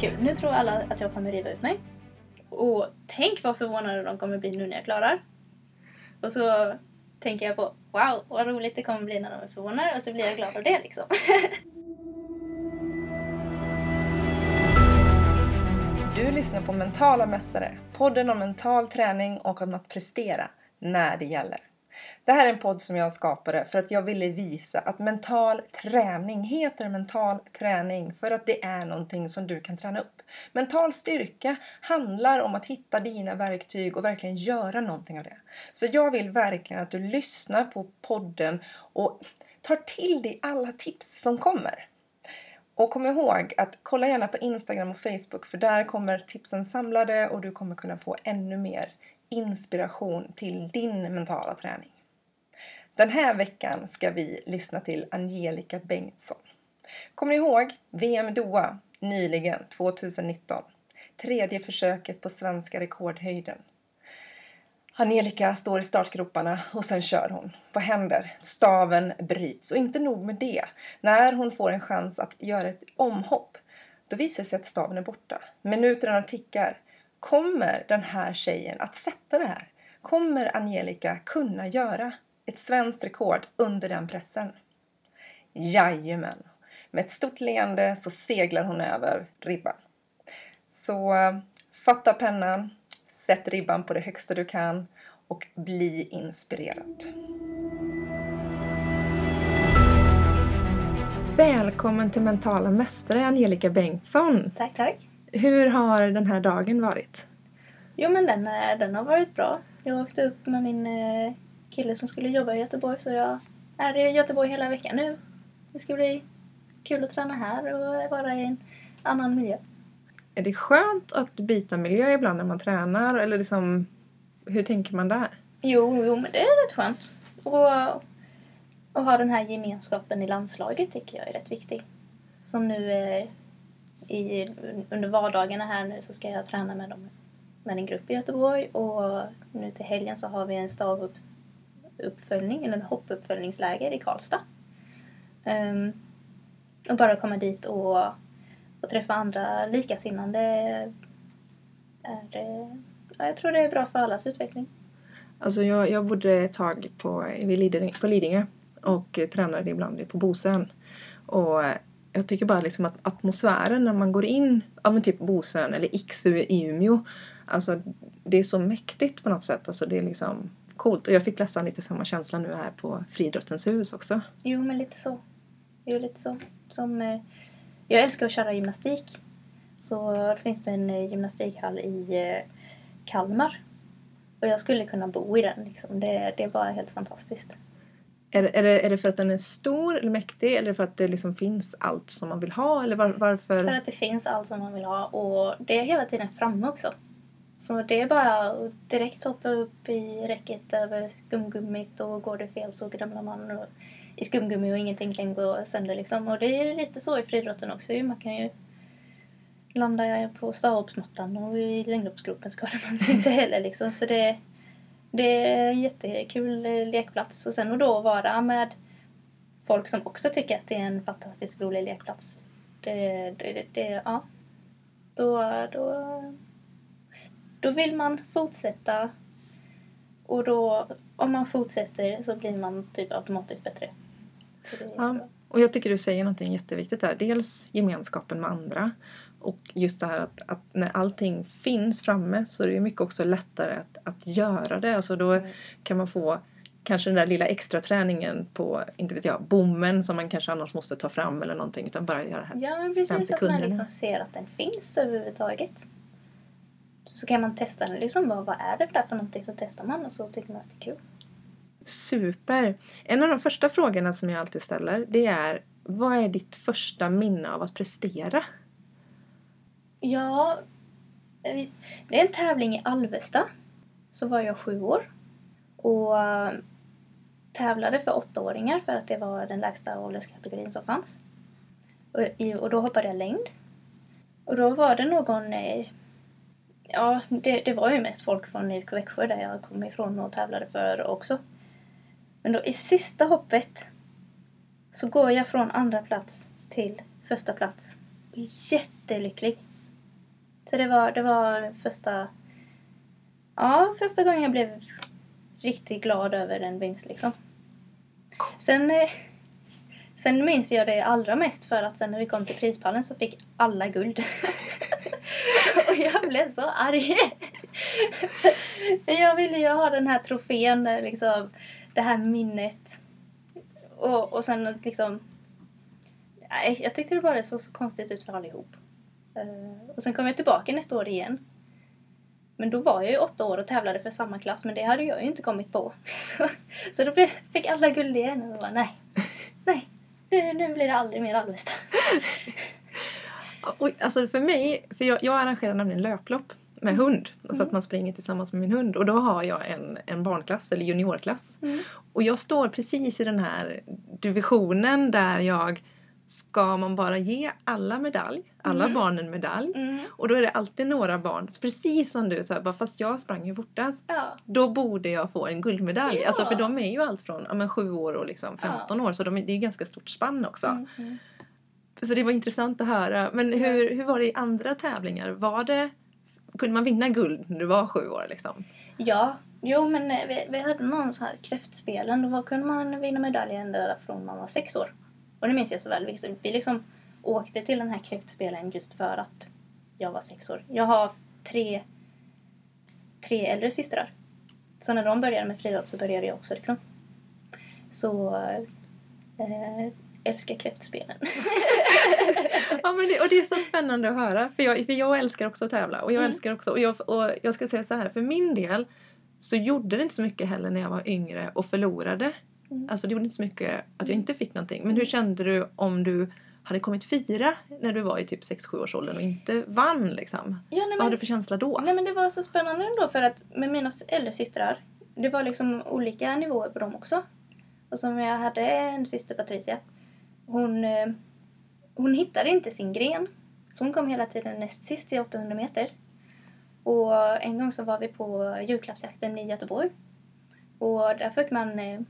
kul. Nu tror alla att jag kommer riva ut mig. Och tänk vad förvånade de kommer bli nu när jag klarar. Och så tänker jag på wow, vad roligt det kommer bli när de är förvånade och så blir jag glad av det liksom. Du lyssnar på Mentala Mästare, podden om mental träning och om att prestera när det gäller. Det här är en podd som jag skapade för att jag ville visa att mental träning heter mental träning för att det är någonting som du kan träna upp. Mental styrka handlar om att hitta dina verktyg och verkligen göra någonting av det. Så jag vill verkligen att du lyssnar på podden och tar till dig alla tips som kommer. Och kom ihåg att kolla gärna på Instagram och Facebook för där kommer tipsen samlade och du kommer kunna få ännu mer inspiration till din mentala träning. Den här veckan ska vi lyssna till Angelica Bengtsson. Kommer ni ihåg VM Doha nyligen, 2019? Tredje försöket på svenska rekordhöjden. Angelica står i startgroparna och sen kör hon. Vad händer? Staven bryts. Och inte nog med det. När hon får en chans att göra ett omhopp, då visar det sig att staven är borta. Minuterna tickar. Kommer den här tjejen att sätta det här? Kommer Angelica kunna göra ett svenskt rekord under den pressen? Jajamän! Med ett stort leende så seglar hon över ribban. Så eh, fatta pennan, sätt ribban på det högsta du kan och bli inspirerad. Välkommen till Mentala Mästare Angelica Bengtsson! tack, tack. Hur har den här dagen varit? Jo men den, den har varit bra. Jag åkte upp med min eh, kille som skulle jobba i Göteborg så jag är i Göteborg hela veckan nu. Det ska bli kul att träna här och vara i en annan miljö. Är det skönt att byta miljö ibland när man tränar? Eller liksom, hur tänker man där? Jo, jo men det är rätt skönt. Och, och ha den här gemenskapen i landslaget tycker jag är rätt viktig. Som nu i, under vardagarna här nu så ska jag träna med dem med en grupp i Göteborg och nu till helgen så har vi en stavuppföljning, eller en hoppuppföljningsläger i Karlstad. Um, och bara komma dit och, och träffa andra likasinnande är, ja, jag tror det är bra för allas utveckling. Alltså jag, jag bodde ett tag på, vid Lidingö, på Lidingö och tränade ibland på Bosön. Och jag tycker bara liksom att atmosfären när man går in, ja men typ Bosön eller Iksu i Umeå. Alltså det är så mäktigt på något sätt. Alltså det är liksom coolt. Och jag fick nästan lite samma känsla nu här på Friidrottens hus också. Jo, men lite så. Jo, lite så. Som, eh, jag älskar att köra gymnastik. Så det finns det en eh, gymnastikhall i eh, Kalmar. Och jag skulle kunna bo i den. Liksom. Det, det är bara helt fantastiskt. Är det, är, det, är det för att den är stor eller mäktig eller för att det liksom finns allt som man vill ha? Eller var, varför? För att det finns allt som man vill ha och det är hela tiden framme också. Så det är bara att direkt hoppa upp i räcket över skumgummit och går det fel så ramlar man i skumgummi och ingenting kan gå sönder liksom. Och det är lite så i friidrotten också. Man kan ju landa på stavhoppsmattan och i längdhoppsgropen skadar man sig inte heller liksom. Så det, det är en jättekul lekplats. Och sen att då vara med folk som också tycker att det är en fantastiskt rolig lekplats. Det, det, det, ja. Då, då, då vill man fortsätta. Och då, om man fortsätter så blir man typ automatiskt bättre. Ja, och jag tycker du säger någonting jätteviktigt där. Dels gemenskapen med andra och just det här att, att, när allting finns framme så är det mycket också lättare att, att göra det. Alltså då mm. kan man få kanske den där lilla extra träningen på, inte vet jag, bommen som man kanske annars måste ta fram eller någonting utan bara göra det här Ja men precis att man liksom ser att den finns överhuvudtaget. Så kan man testa den liksom, vad, vad är det där för någonting? Så testar man och så tycker man att det är kul. Super! En av de första frågorna som jag alltid ställer det är vad är ditt första minne av att prestera? Ja, eh, det är en tävling i Alvesta. Så var jag sju år. Och eh, tävlade för åttaåringar för att det var den lägsta ålderskategorin som fanns. Och, då hoppade jag längd. Och då var det någon... Eh, ja, det, det var ju mest folk från IFK Växjö där jag kom ifrån och tävlade för också. Men då i sista hoppet så går jag från andra plats till första plats. Jättelycklig. Så det var, det var första... Ja, första gången jag blev riktigt glad över en vinst liksom. Sen, eh, sen minns jag det allra mest för att sen när vi kom till prispallen så fick alla guld. och jag blev så arg. Jag ville ju ha den här trofén, eh, liksom, det här minnet. Och, och sen liksom... Nej, jag tyckte det bara såg så konstigt ut för allihop. Uh, och sen kom jag tillbaka nästa år igen. Men då var jag ju åtta år och tävlade för samma klass, men det hade jag ju inte kommit på. Så, så då fick alla guld igen och jag bara, nej, nej, nu, nu blir det aldrig mer Alvesta. Och, alltså för mig, för jag, jag arrangerar nämligen löplopp med Mm. hund. Så att man springer tillsammans med min hund. Och då har jag en, en barnklass, eller juniorklass. Mm. Och jag står precis i den här divisionen där jag Ska man bara ge alla medalj, alla Mm. barnen medalj. Mm. Och då är det alltid några barn, precis som du sa, bara fast jag sprang ju fortast. Ja, Då borde jag få en guldmedalj. Ja. Alltså för de är ju allt från ja, men, 7 år och liksom 15 år. Så de, det är ju ganska stort spann också. mm, mm. Så det var intressant att höra. Men Ja. hur, hur var det i andra tävlingar? Var det, kunde man vinna guld när du var sju år? Liksom? ja. Jo, men eh, vi, vi hade någon så här kräftspelen. Då var, kunde man vinna medaljer ända från man var sex år. Och det minns jag så väl. Vi, liksom åkte till den här kräftspelen just för att jag var sex år. Jag har tre, tre äldre systrar. Så när de började med friidrott så började jag också liksom. Så eh, älskar kräftspelen. Ja, men det, och det är så spännande att höra. För jag, för jag älskar också att tävla. Och jag Mm. älskar också, och jag, och jag ska säga så här, för min del så gjorde det inte så mycket heller när jag var yngre och förlorade. Mm. Alltså det gjorde inte så mycket att jag inte fick någonting. Men hur kände du om du hade kommit fyra när du var i typ 6-7 års åldern och inte vann liksom? Ja, nej, Vad men, hade du för känsla då? nej men det var så spännande ändå för att med mina äldre systrar, det var liksom olika nivåer på dem också. Och som jag hade en syster Patricia, hon, eh, hon hittade inte sin gren. Så hon kom hela tiden näst sist i 800 meter. Och en gång så var vi på julklappsjakten i Göteborg. Och där fick man eh,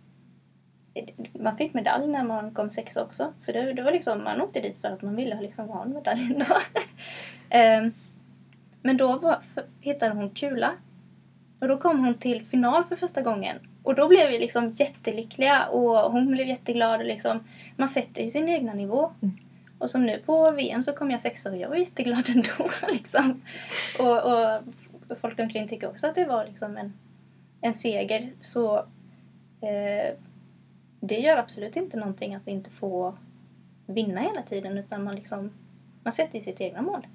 man fick medalj när man kom sexa också. Så det, det var liksom, man åkte dit för att man ville liksom ha en medalj ändå. Ehm, Men då var, hittade hon kula. Och då kom hon till final för första gången. Och då blev vi liksom jättelyckliga och hon blev jätteglad. Och liksom, man sätter ju sin egna nivå. Mm. Och som nu på VM så kom jag sexa och jag var jätteglad ändå. Liksom. Och, och, och folk omkring tycker också att det var liksom en, en seger. Så eh, det gör absolut inte någonting att inte får vinna hela tiden. Utan man, liksom, man sätter ju sitt egna mål.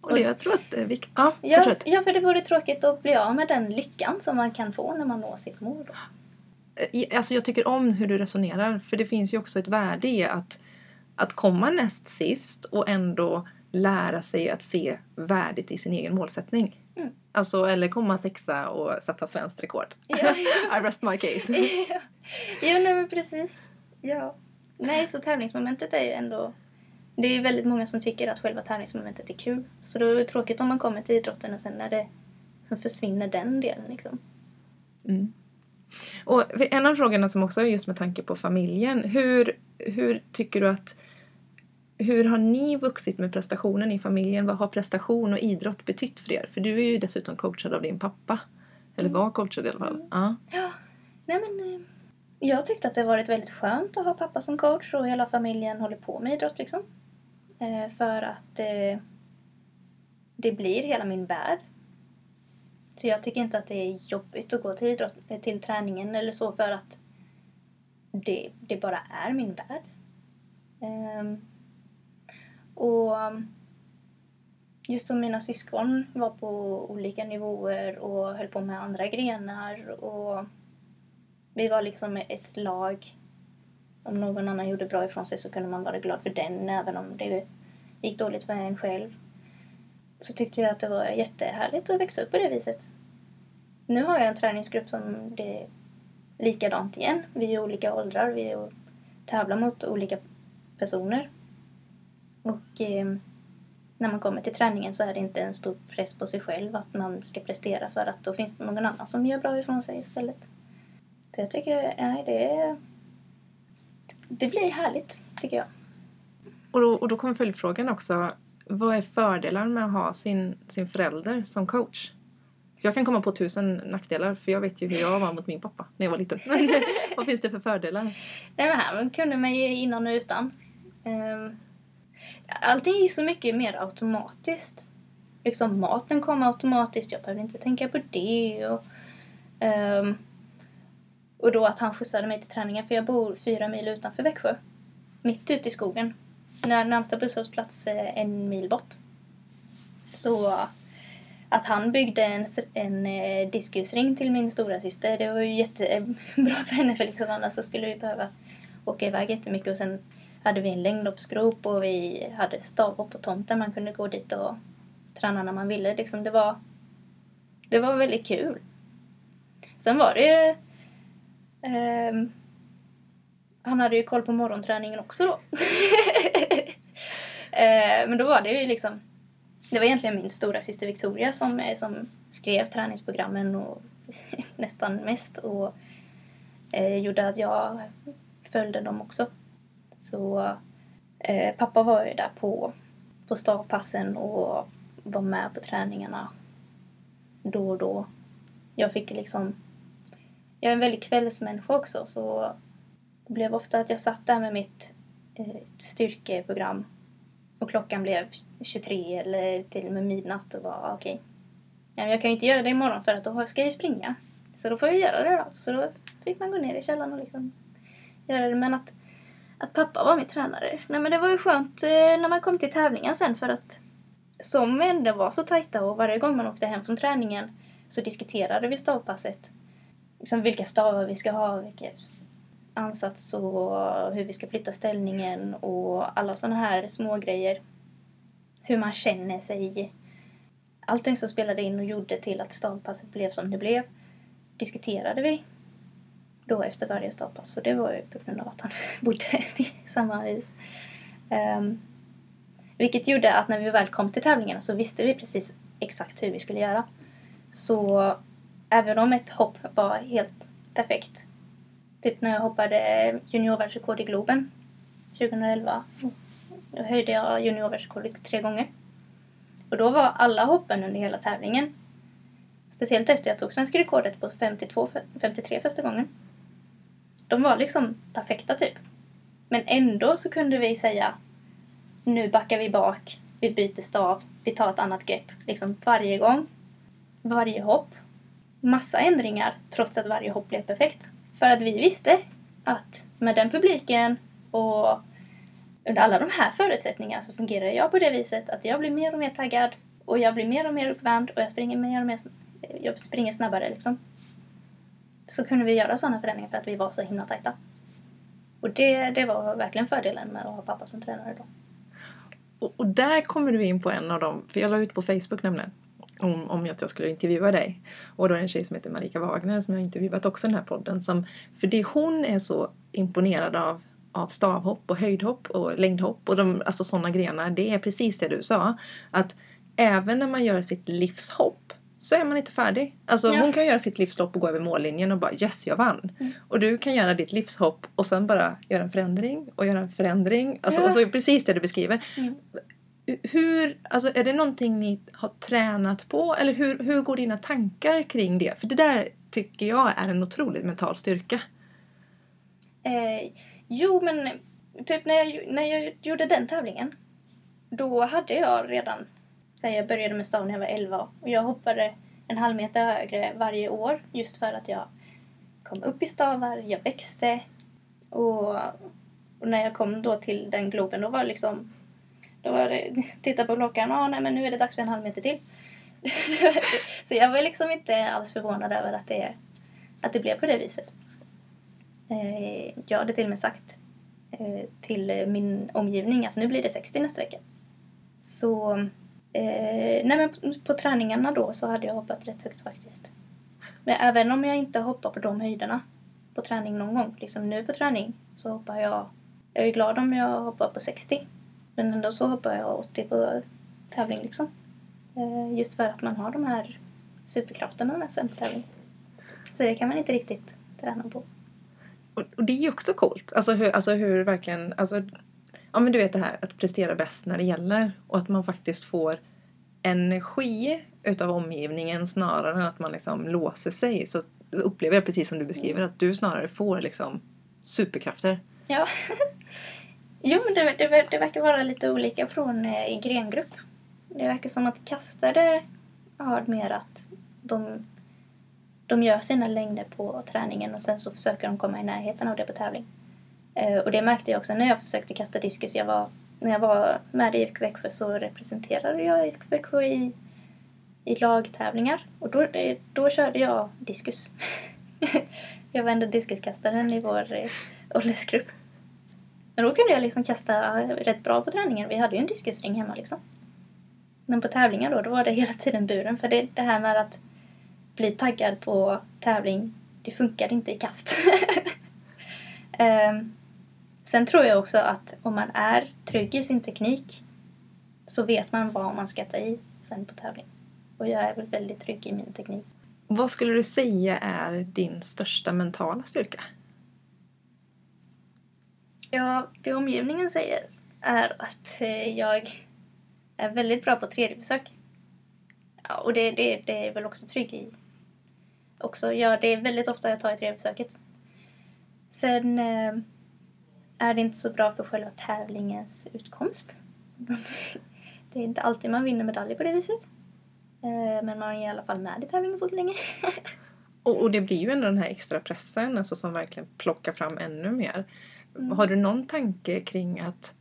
Och det, jag tror att det är viktigt. Ja, Ja, ja, för det vore tråkigt att bli av med den lyckan som man kan få när man når sitt mål. Då. Eh, Alltså jag tycker om hur du resonerar. För det finns ju också ett värde i att, att komma näst sist och ändå lära sig att se värdet i sin egen målsättning. Mm. Alltså, eller komma sexa och sätta svenskt rekord. Ja, I rest my case. ja. Jo, nej men precis. Ja. Nej, så tävlingsmomentet är ju ändå... Det är ju väldigt många som tycker att själva tävlingsmomentet är kul. Så då är det tråkigt om man kommer till idrotten och sen när det som försvinner den delen liksom. Mm. Och en av frågorna som också är just med tanke på familjen. Hur, hur tycker du att hur har ni vuxit med prestationen i familjen? Vad har prestation och idrott betytt för er? För du är ju dessutom coachad av din pappa. Eller var coachad i alla fall. Ja. Ja, nej men... Jag tyckte att det varit väldigt skönt att ha pappa som coach och hela familjen håller på med idrott liksom. Eh, för att eh, det blir hela min värld. Så jag tycker inte att det är jobbigt att gå till, idrott, eh, till träningen eller så för att det, det bara är min värld. Eh, och just som mina syskon var på olika nivåer och höll på med andra grenar och vi var liksom ett lag. Om någon annan gjorde bra ifrån sig så kunde man vara glad för den även om det gick dåligt för en själv. Så tyckte jag att det var jättehärligt att växa upp på det viset. Nu har jag en träningsgrupp som det är likadant igen. Vi är olika åldrar, vi är tävlar mot olika personer. Och eh, när man kommer till träningen så är det inte en stor press på sig själv att man ska prestera för att då finns det någon annan som gör bra ifrån sig istället. Så jag tycker, nej det är... Det blir härligt, tycker jag. Och, då, och då kommer följdfrågan också. vad är fördelar med att ha sin, sin förälder som coach? För jag kan komma på tusen nackdelar för jag vet ju hur jag var mot min pappa när jag var liten. Men vad finns det för fördelar? Nej men här kunde man ju innan och utan. Um, allting gick så mycket mer automatiskt. Liksom maten kom automatiskt, jag behövde inte tänka på det. Och, um, och då att han skjutsade mig till träningen för jag bor fyra mil utanför Växjö. Mitt ute i skogen. När närmsta busshållplats är en mil bort. Så att han byggde en, en eh, diskusring till min stora syster det var ju jättebra eh, för henne för liksom annars så skulle vi behöva åka iväg jättemycket och sen hade vi en längdhoppsgrop och vi hade stavhopp på tomten. Man kunde gå dit och träna när man ville. Liksom det, var, det var väldigt kul. Sen var det ju... Eh, han hade ju koll på morgonträningen också då. eh, men då var det ju liksom det var egentligen min stora syster Victoria som, eh, som skrev träningsprogrammen och nästan mest och eh, gjorde att jag följde dem också. Så eh, pappa var ju där på, på stavpassen och var med på träningarna då och då. Jag fick liksom... Jag är en väldigt kvällsmänniska också så det blev ofta att jag satt där med mitt eh, styrkeprogram och klockan blev 23 eller till och med midnatt och var ah, okej. Okay. Ja, jag kan ju inte göra det imorgon för att då ska jag ju springa. Så då får jag göra det då. Så då fick man gå ner i källaren och liksom göra det. Men att, att pappa var min tränare, nej men det var ju skönt eh, när man kom till tävlingen sen för att som vi ändå var så tajta och varje gång man åkte hem från träningen så diskuterade vi stavpasset. Liksom vilka stavar vi ska ha, vilken ansats och hur vi ska flytta ställningen och alla sådana här små grejer. Hur man känner sig. Allting som spelade in och gjorde till att stavpasset blev som det blev diskuterade vi då efter varje stavpass och det var ju på grund av att han bodde i samma hus. Um, vilket gjorde att när vi väl kom till tävlingarna så visste vi precis exakt hur vi skulle göra. Så även om ett hopp var helt perfekt Typ när jag hoppade juniorvärldsrekord i Globen 2011. Då höjde jag juniorvärldsrekordet tre gånger. Och då var alla hoppen under hela tävlingen. Speciellt efter jag tog svenska rekordet på 52, 53 första gången. De var liksom perfekta typ. Men ändå så kunde vi säga nu backar vi bak, vi byter stav, vi tar ett annat grepp. Liksom varje gång. Varje hopp. Massa ändringar trots att varje hopp blev perfekt. För att vi visste att med den publiken och under alla de här förutsättningarna så fungerar jag på det viset att jag blir mer och mer taggad och jag blir mer och mer uppvärmd och jag springer mer och mer jag springer snabbare liksom. Så kunde vi göra sådana förändringar för att vi var så himla tajta. Och det, det var verkligen fördelen med att ha pappa som tränare då. Och, och där kommer du in på en av dem, för jag la ut på Facebook nämligen, om, om att jag skulle intervjua dig. Och då är det en tjej som heter Marika Wagner som jag har intervjuat också i den här podden. Som, för det hon är så imponerad av av stavhopp och höjdhopp och längdhopp och de, alltså sådana grenar. Det är precis det du sa. Att även när man gör sitt livshopp så är man inte färdig. Alltså ja. hon kan göra sitt livslopp och gå över mållinjen och bara yes, jag vann. Mm. Och du kan göra ditt livshopp och sen bara göra en förändring och göra en förändring. Alltså, ja. och så precis det du beskriver. Mm hur, alltså är det någonting ni har tränat på eller hur, hur går dina tankar kring det? För det där tycker jag är en otrolig mental styrka. Eh, jo, men typ när jag, när jag gjorde den tävlingen då hade jag redan, så jag började med stav när jag var 11 och jag hoppade en halv meter högre varje år just för att jag kom upp i stavar, jag växte och, och när jag kom då till den Globen då var det liksom då var det, titta på klockan, ah, nej men nu är det dags för en halv meter till. så jag var liksom inte alls förvånad över att det, att det blev på det viset. Eh, jag hade till och med sagt eh, till min omgivning att nu blir det 60 nästa vecka. Så eh, nej men på, på träningarna då så hade jag hoppat rätt högt faktiskt. Men även om jag inte hoppar på de höjderna på träning någon gång, liksom nu på träning så hoppar jag, jag är glad om jag hoppar på 60 men ändå så hoppar jag 80 på tävling liksom. Eh, just för att man har de här superkrafterna med sig på tävling. Så det kan man inte riktigt träna på. Och, och det är ju också coolt. Alltså hur, alltså hur verkligen, alltså ja men du vet det här att prestera bäst när det gäller och att man faktiskt får energi utav omgivningen snarare än att man liksom låser sig. Så upplever jag precis som du beskriver att du snarare får liksom superkrafter. Ja. jo, men det, det, det verkar vara lite olika från eh, grengrupp. Det verkar som att kastare har mer att de, de gör sina längder på träningen och sen så försöker de komma i närheten av det på tävling. Eh, och det märkte jag också när jag försökte kasta diskus. Jag var, när jag var med i IFK Växjö så representerade jag IFK Växjö i, i lagtävlingar. Och då, eh, då körde jag diskus. jag var ändå diskuskastaren i vår eh, åldersgrupp. Men då kunde jag liksom kasta rätt bra på träningen. Vi hade ju en diskusring hemma liksom. Men på tävlingar då, då var det hela tiden buren. För det, det här med att bli taggad på tävling, det funkade inte i kast. um, sen tror jag också att om man är trygg i sin teknik så vet man vad man ska ta i sen på tävling. Och jag är väl väldigt trygg i min teknik. Vad skulle du säga är din största mentala styrka? Ja, det omgivningen säger är att eh, jag är väldigt bra på tredje besök. Ja, och det, det, det är väl också trygg i också. Ja, det är väldigt ofta jag tar i tredje besöket. Sen eh, är det inte så bra för själva tävlingens utkomst. det är inte alltid man vinner medaljer på det viset. Eh, men man är i alla fall med i tävlingen fort länge. och, och det blir ju ändå den här extra pressen alltså, som verkligen plockar fram ännu mer. Mm. Har du någon tanke kring att...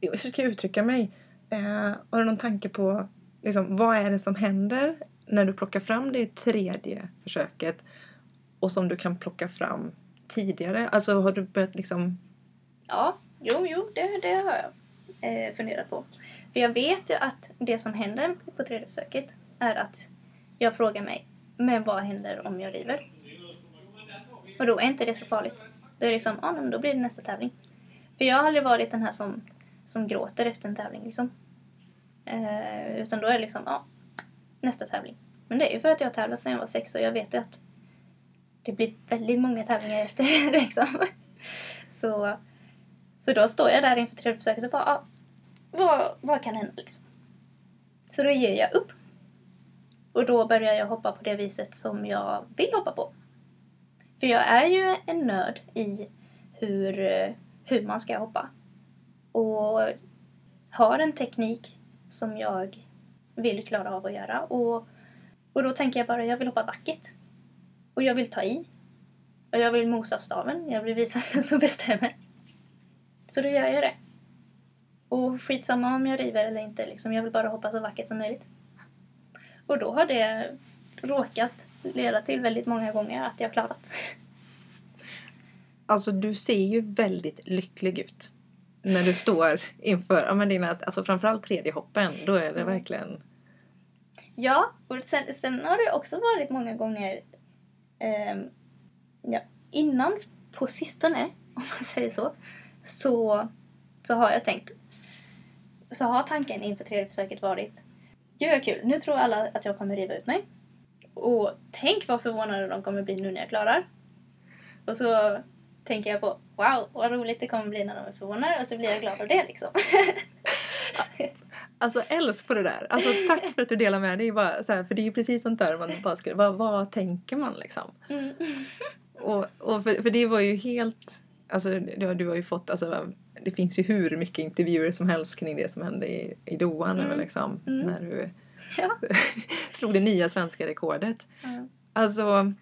Hur ska jag uttrycka mig? Eh, har du någon tanke på liksom, vad är det som händer när du plockar fram det tredje försöket och som du kan plocka fram tidigare? Alltså har du börjat liksom... Ja, jo, jo, det, det har jag eh, funderat på. För jag vet ju att det som händer på tredje försöket är att jag frågar mig, men vad händer om jag river? Och då är inte det så farligt. Då är det liksom, ah, ja, men då blir det nästa tävling. För jag har aldrig varit den här som, som gråter efter en tävling liksom. Eh, utan då är det liksom, ja, nästa tävling. Men det är ju för att jag har tävlat sedan jag var sex och jag vet ju att det blir väldigt många tävlingar efter liksom. Så, så då står jag där inför tredje försöket och bara, ja, vad, vad kan hända liksom? Så då ger jag upp. Och då börjar jag hoppa på det viset som jag vill hoppa på. För jag är ju en nörd i hur, hur man ska hoppa. Och har en teknik som jag vill klara av att göra. Och, och då tänker jag bara, jag vill hoppa vackert. Och jag vill ta i. Och jag vill mosa staven. Jag vill visa vem som bestämmer. Så då gör jag det. Och skitsamma om jag river eller inte. Liksom. Jag vill bara hoppa så vackert som möjligt. Och då har det råkat leda till väldigt många gånger att jag klarat. Alltså du ser ju väldigt lycklig ut. När du står inför, ja men dina, alltså framförallt tredje hoppen, då är det mm. verkligen... Ja, och sen, sen har det också varit många gånger eh, ja, innan, på sistone, om man säger så, så, så har jag tänkt, så har tanken inför tredje försöket varit Gud vad kul, nu tror alla att jag kommer riva ut mig. Och tänk vad förvånade de kommer bli nu när jag klarar. Och så tänker jag på wow, vad roligt det kommer bli när de är förvånade och så blir jag glad av det liksom. alltså älsk på det där. Alltså tack för att du delar med dig. Bara, så här, för det är ju precis sånt där man bara skulle, vad, vad tänker man liksom? Mm. Och, och för, för det var ju helt, alltså du, du har ju fått, alltså det finns ju hur mycket intervjuer som helst kring det som hände i, i Doha mm. liksom, mm. när du ja. slog det nya svenska rekordet. Alltså,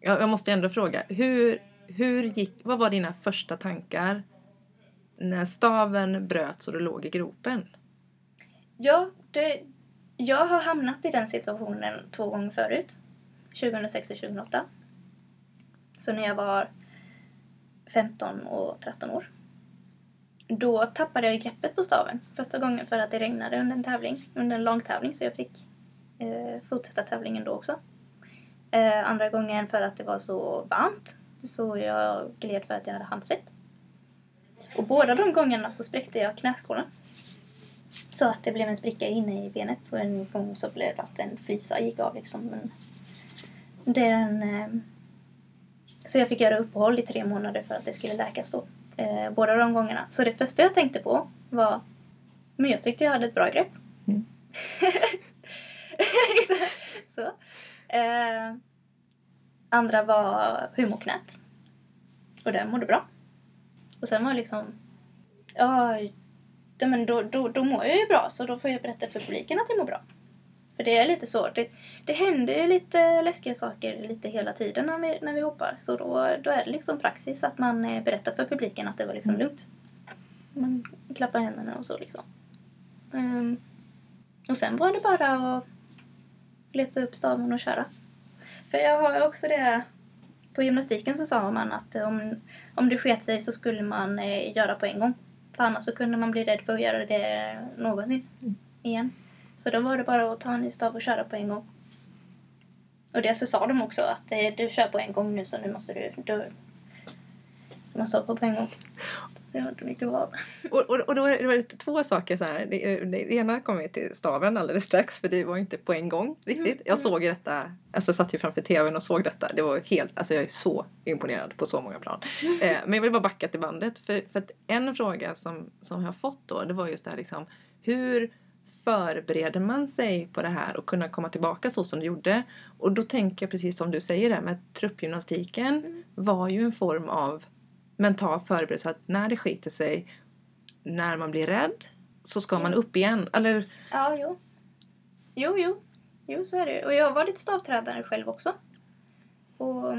jag, jag måste ändå fråga, hur, hur gick, vad var dina första tankar när staven bröts och du låg i gropen? Ja, det, jag har hamnat i den situationen två gånger förut. 2006 och 2008. Så när jag var 15 och 13 år. Då tappade jag greppet på staven. Första gången för att det regnade under en tävling, under en långtävling så jag fick eh, fortsätta tävlingen då också. Eh, andra gången för att det var så varmt så jag gled för att jag hade handsvett. Och båda de gångerna så spräckte jag knäskålen. Så att det blev en spricka inne i benet. Så en gång så blev det att en flisa gick av liksom. Men den, eh, så jag fick göra uppehåll i tre månader för att det skulle läkas då. Eh, båda de gångerna. Så det första jag tänkte på var, men jag tyckte jag hade ett bra grepp. Mm. så. Eh, andra var humorknät. Och den mådde bra. Och sen var det liksom, ja, men då, då, då mår jag ju bra så då får jag berätta för publiken att jag mår bra. För det är lite så, det, det händer ju lite läskiga saker lite hela tiden när vi, när vi hoppar. Så då, då är det liksom praxis att man eh, berättar för publiken att det var liksom lugnt. Man klappar händerna och så liksom. Ehm, och sen var det bara att leta upp staven och köra. För jag har också det... På gymnastiken så sa man att om, om det sket sig så skulle man eh, göra på en gång. För annars så kunde man bli rädd för att göra det någonsin igen. Så då var det bara att ta en ny stav och köra på en gång. Och det så sa de också att eh, du kör på en gång nu så nu måste du... Du, du måste hoppa på en gång. Det var inte mycket val. Och, och, och då är det var två saker så här. Det, det, ena kom vi till staven alldeles strax för det var inte på en gång riktigt. Jag såg detta, alltså jag satt ju framför tvn och såg detta. Det var helt, alltså jag är så imponerad på så många plan. Eh, men jag vill bara backa till bandet för, för att en fråga som, som jag har fått då det var just det här liksom hur förbereder man sig på det här och kunna komma tillbaka så som du gjorde? Och då tänker jag precis som du säger där med att truppgymnastiken var ju en form av mental förberedelse att när det skiter sig, när man blir rädd, så ska man upp igen. Eller, Ja, jo. Jo, jo. Jo, så är det. Och jag var lite stavtränare själv också. Och,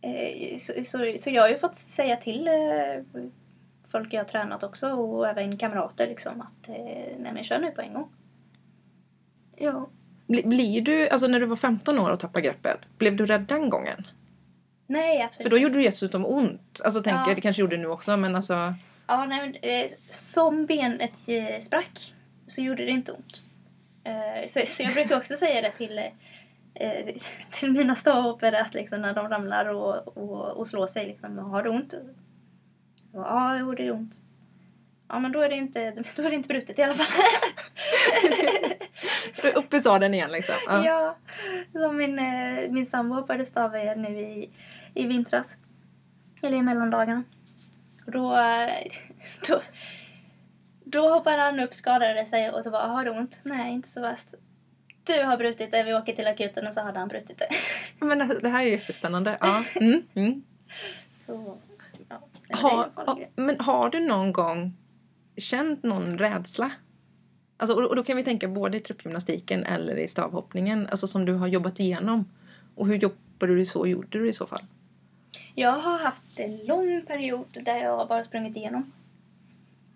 eh, så, så, så jag har ju fått säga till eh, folk jag har tränat också och även kamrater liksom att eh, nej men kör nu på en gång. Ja. bli, blir du, alltså när du var 15 år och tappade greppet, blev du rädd den gången? Nej, absolut För då gjorde det dessutom ont. Alltså tänker Ja. jag, det kanske gjorde det nu också men alltså. Ja, nej, men, eh, som benet eh, sprack så gjorde det inte ont. Eh, så, så jag brukar också säga det till, eh, till mina stavhoppare att liksom, när de ramlar och, och, och slår sig, liksom, har det ont? Ja, jo, det gör ont. Ja, men då är det inte, då är det inte brutet i alla fall. Uppe i sadeln igen liksom. Ja. ja, som min, eh, min sambo hoppade stav nu i, i vintras. Eller i mellandagarna. Och då, eh, då, då hoppade han upp, skadade sig och så bara, har du ont? Nej, inte så värst. Du har brutit det, vi åker till akuten och så hade han brutit det. Men det- det här är ju jättespännande. Ja. Mm, mm. Så, ja. farlig grej. men har du någon gång känt någon rädsla? Alltså, och då kan vi tänka både i truppgymnastiken eller i stavhoppningen, alltså som du har jobbat igenom. Och hur jobbade du så, gjorde du i så fall? Jag har haft en lång period där jag bara sprungit igenom.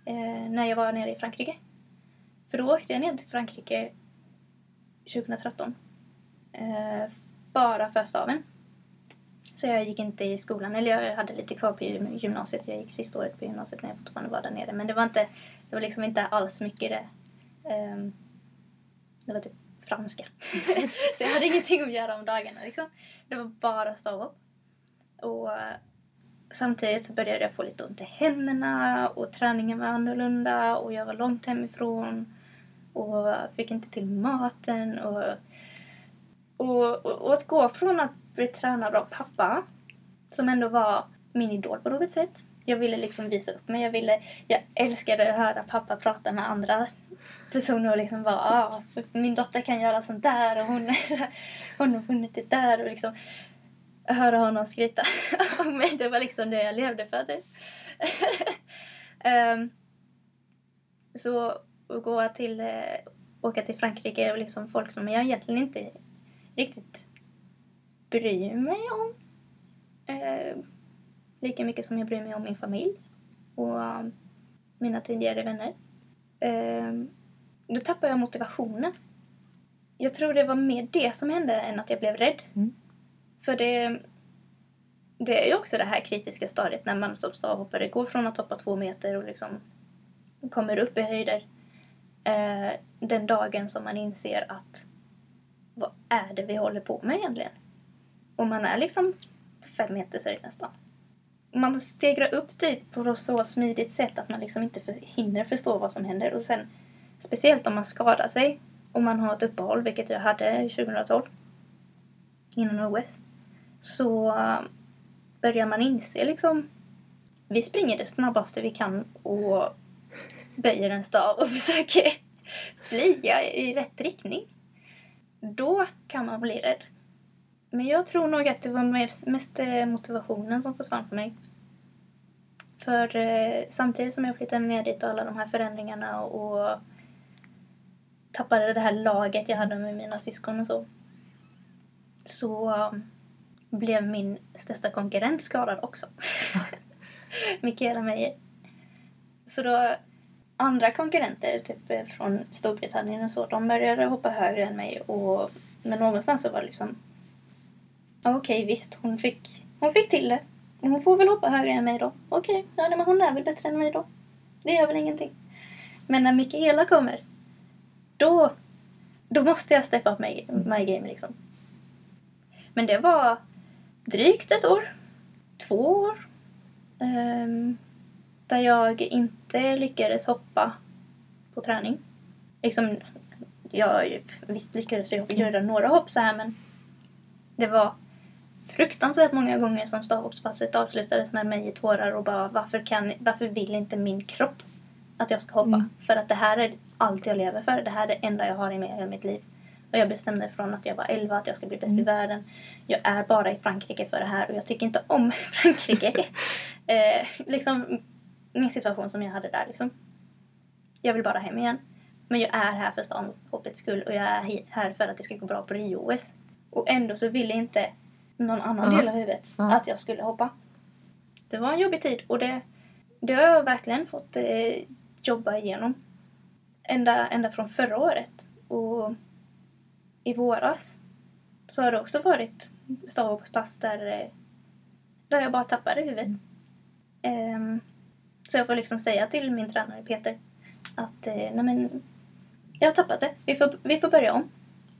Eh, när jag var nere i Frankrike. För då åkte jag ner till Frankrike 2013. Eh, bara för staven. Så jag gick inte i skolan, eller jag hade lite kvar på gymnasiet. Jag gick sista året på gymnasiet när jag fortfarande var där nere. Men det var inte, det var liksom inte alls mycket det. Ehm, det var typ franska. så jag hade ingenting att göra om dagarna liksom. Det var bara stavhopp. Och eh, samtidigt så började jag få lite ont i händerna och träningen var annorlunda och jag var långt hemifrån och fick inte till maten och, och, och, och att gå från att bli tränad av pappa som ändå var min idol på något sätt. Jag ville liksom visa upp mig. Jag, ville, jag älskade att höra pappa prata med andra personer och liksom bara ah, min dotter kan göra sånt där och hon, hon har funnit det där och liksom höra honom skryta om mig. Det var liksom det jag levde för typ. um, så att gå till, eh, åka till Frankrike och liksom folk som jag egentligen inte riktigt bryr mig om. Uh, lika mycket som jag bryr mig om min familj och um, mina tidigare vänner. Eh, då tappade jag motivationen. Jag tror det var mer det som hände än att jag blev rädd. Mm. För det, det är ju också det här kritiska stadiet när man som stavhoppare går från att hoppa två meter och liksom kommer upp i höjder. Eh, den dagen som man inser att vad är det vi håller på med egentligen? Och man är liksom fem meters höjd nästan. Man stegrar upp dit på så smidigt sätt att man liksom inte för, hinner förstå vad som händer. Och sen, speciellt om man skadar sig och man har ett uppehåll, vilket jag hade 2012 innan OS, så eh, börjar man inse liksom vi springer det snabbaste vi kan och böjer en stav och försöker flyga i rätt riktning. Då kan man bli rädd. Men jag tror nog att det var mest, eh, motivationen som försvann för mig. För eh, samtidigt som jag flyttade ner dit och alla de här förändringarna och tappade det här laget jag hade med mina syskon och så. Så um, blev min största konkurrent skadad också. Mikaela Meijer. Så då andra konkurrenter, typ eh, från Storbritannien och så, de började hoppa högre än mig och men någonstans så var det liksom okej okay, visst, hon fick, hon fick till det. Hon får väl hoppa högre än mig då. Okej, okay, ja, men hon är väl bättre än mig då. Det gör väl ingenting. Men när Mikaela kommer, då, då måste jag steppa up my, my game liksom. Men det var drygt ett år. Två år. Um, där jag inte lyckades hoppa på träning. Liksom, jag, visst lyckades jag göra några hopp så här men det var fruktansvärt många gånger som stavhoppspasset avslutades med mig i tårar och bara varför, kan, varför vill inte min kropp att jag ska hoppa? Mm. För att det här är allt jag lever för. Det här är det enda jag har i med mitt liv. Och jag bestämde från att jag var 11 att jag ska bli bäst mm. i världen. Jag är bara i Frankrike för det här och jag tycker inte om Frankrike. eh, liksom min situation som jag hade där liksom. Jag vill bara hem igen. Men jag är här för stavhoppets skull och jag är här för att det ska gå bra på Rio-OS. Och ändå så ville inte någon annan -huh. del av huvudet -huh. att jag skulle hoppa. Det var en jobbig tid och det, det har jag verkligen fått eh, jobba igenom. Ända, ända från förra året. Och i våras så har det också varit stavhoppspass där, eh, där jag bara tappade huvudet. Mm. Um, så jag får liksom säga till min tränare Peter att eh, nej men, jag har tappat det. Vi får, vi får börja om.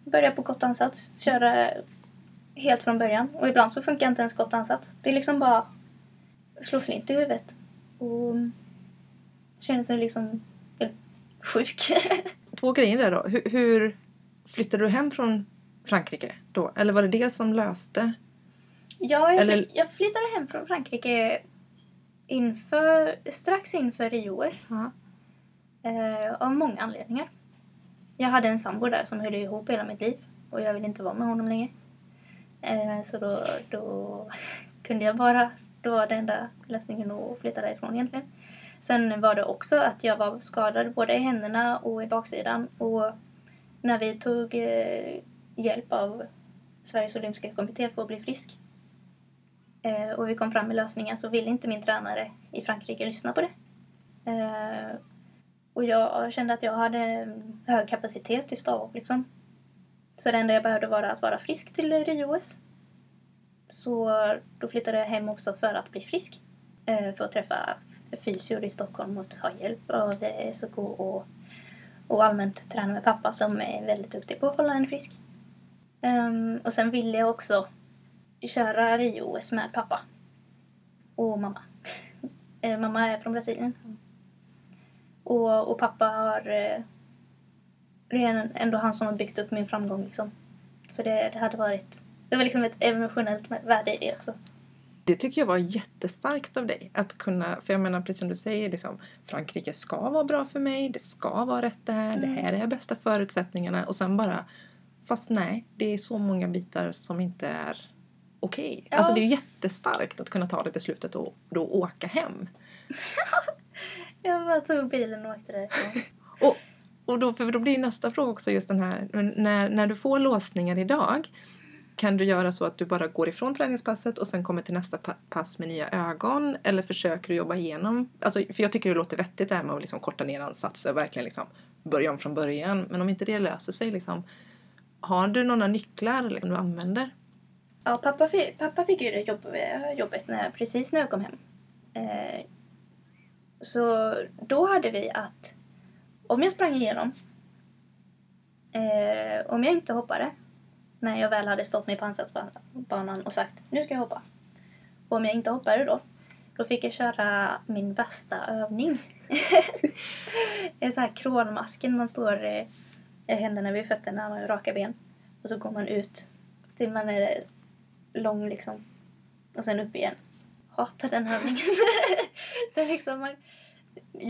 Börja på gott ansats. Köra helt från början. Och ibland så funkar inte ens gott ansats. Det är liksom bara slå slint i huvudet. Och känner sig liksom helt sjuk. Två grejer där då. Hur, hur flyttade du hem från Frankrike då? Eller var det det som löste? Ja, jag, Eller... jag flyttade hem från Frankrike inför, strax inför Rio-OS. Eh, av många anledningar. Jag hade en sambo där som höll ihop hela mitt liv och jag ville inte vara med honom längre. Eh, så då, då kunde jag bara, då var det enda lösningen att flytta därifrån egentligen. Sen var det också att jag var skadad både i händerna och i baksidan och när vi tog eh, hjälp av Sveriges Olympiska Kommitté för att bli frisk eh, och vi kom fram med lösningar så ville inte min tränare i Frankrike lyssna på det. Eh, och jag kände att jag hade hög kapacitet till stavhopp liksom. Så det enda jag behövde var att vara frisk till Rio-OS. Så då flyttade jag hem också för att bli frisk. För att träffa fysior i Stockholm och ta hjälp av SOK och och allmänt träna med pappa som är väldigt duktig på att hålla en frisk. Um, och sen ville jag också köra Rio-OS med pappa och mamma. uh, mamma är från Brasilien. Och, och pappa har... Uh, det är ändå han som har byggt upp min framgång liksom. Så det, det hade varit... Det var liksom ett emotionellt värde i det också. Det tycker jag var jättestarkt av dig. Att kunna, för jag menar precis som du säger, liksom, Frankrike ska vara bra för mig, det ska vara rätt det här, mm. det här är bästa förutsättningarna och sen bara, fast nej, det är så många bitar som inte är okej. Okay. Ja. Alltså det är jättestarkt att kunna ta det beslutet och då åka hem. jag bara tog bilen och åkte därifrån. och, och då, för då blir nästa fråga också just den här, när, när du får låsningar idag, kan du göra så att du bara går ifrån träningspasset och sen kommer till nästa pass med nya ögon? Eller försöker du jobba igenom? Alltså, för jag tycker det låter vettigt det här med att liksom korta ner ansatser och verkligen liksom börja om från början. Men om inte det löser sig, liksom, har du några nycklar liksom, du använder? Ja, pappa, fick, pappa fick ju det jobb, jobbet när, precis när jag kom hem. Eh, så då hade vi att om jag sprang igenom, eh, om jag inte hoppade när jag väl hade stått mig på ansatsbanan och sagt nu ska jag hoppa. Och om jag inte hoppade då, då fick jag köra min bästa övning. en sån här krålmasken, man står eh, händerna vid fötterna och raka ben. Och så går man ut till man är lång liksom. Och sen upp igen. Hatar den övningen. det är liksom, man,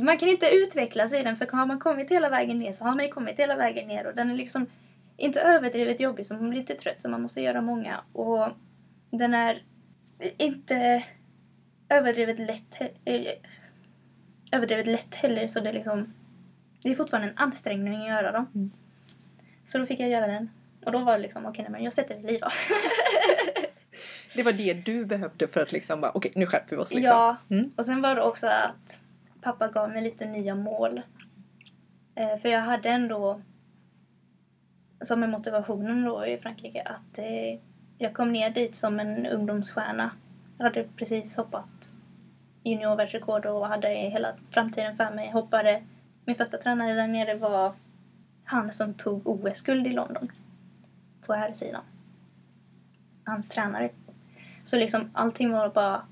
man kan inte utvecklas i den för har man kommit hela vägen ner så har man ju kommit hela vägen ner och den är liksom inte överdrivet jobbig så man blir inte trött så man måste göra många och den är inte överdrivet lätt eh, överdrivet lätt heller så det är liksom det är fortfarande en ansträngning att göra dem. Mm. Så då fick jag göra den. Och då var det liksom, okej nej, men jag sätter ett liv. Det var det du behövde för att liksom bara, okej nu skärper vi oss liksom. Ja, Mm. och sen var det också att pappa gav mig lite nya mål. Eh, för jag hade ändå som en motivationen då i Frankrike att eh, jag kom ner dit som en ungdomsstjärna. Jag hade precis hoppat juniorvärldsrekord och hade hela framtiden för mig. Hoppade. Min första tränare där nere var han som tog OS-guld i London. På här sidan. Hans tränare. Så liksom allting var bara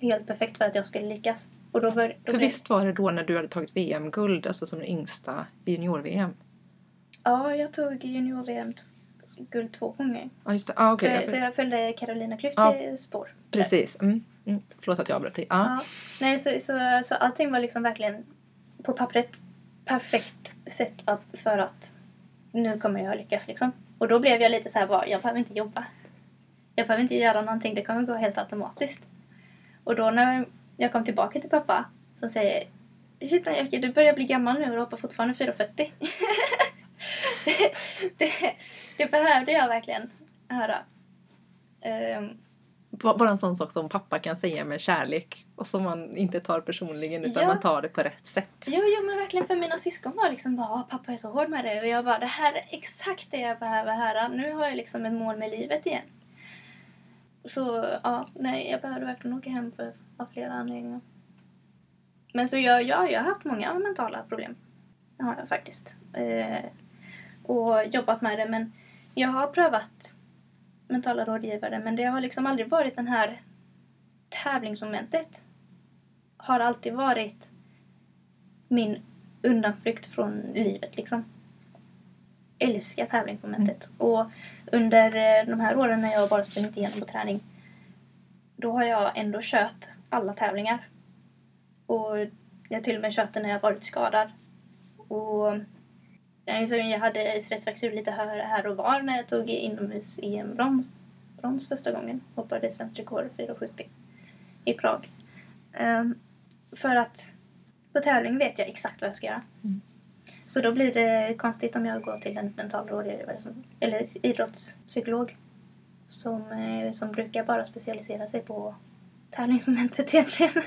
helt perfekt för att jag skulle lyckas. Och då var, då För blev- visst var det då när du hade tagit VM-guld, alltså som den yngsta i junior-VM? Ja, jag tog junior-VM guld två gånger. Ja just det, ah, okej. så, jag- så jag följde Carolina Klüft i spår. Precis. Mm. Mm. Förlåt att jag avbröt dig. Ja. Ja. Nej, så, så, så allting var liksom verkligen på pappret perfekt setup för att nu kommer jag lyckas liksom. Och då blev jag lite så här bara, jag behöver inte jobba. Jag behöver inte göra någonting, det kommer gå helt automatiskt. Och då när jag kom tillbaka till pappa så säger Shit Jackie, du börjar bli gammal nu och du hoppar fortfarande 4,40. det, det, behövde jag verkligen höra. Ehm, Ba- Bara en sån sak som pappa kan säga med kärlek och som man inte tar personligen utan Ja. man tar det på rätt sätt. Jo, jo, men verkligen för mina syskon var liksom bara "Åh, pappa är så hård med det och jag bara det här är exakt det jag behöver höra. Nu har jag liksom ett mål med livet igen. Så ja, nej, jag behövde verkligen åka hem för, av flera anledningar. Men så jag, ja, jag har haft många mentala problem. Det har jag faktiskt. Eh, och jobbat med det men jag har prövat mentala rådgivare men det har liksom aldrig varit den här tävlingsmomentet. Har alltid varit min undanflykt från livet liksom. Älskar tävlingsmomentet. Och under eh, de här åren när jag bara sprungit igenom på träning då har jag ändå kört alla tävlingar. Och jag till och med kört det när jag varit skadad. Och jag så jag hade stressfraktur lite här, här och var när jag tog inomhus EM-brons brons första gången. Hoppade svenskt rekord 4,70 i Prag. Ehm, för att på tävling vet jag exakt vad jag ska göra. Mm. Så då blir det konstigt om jag går till en mental rådgivare som, eller idrottspsykolog som, eh, som brukar bara specialisera sig på tävlingsmomentet egentligen.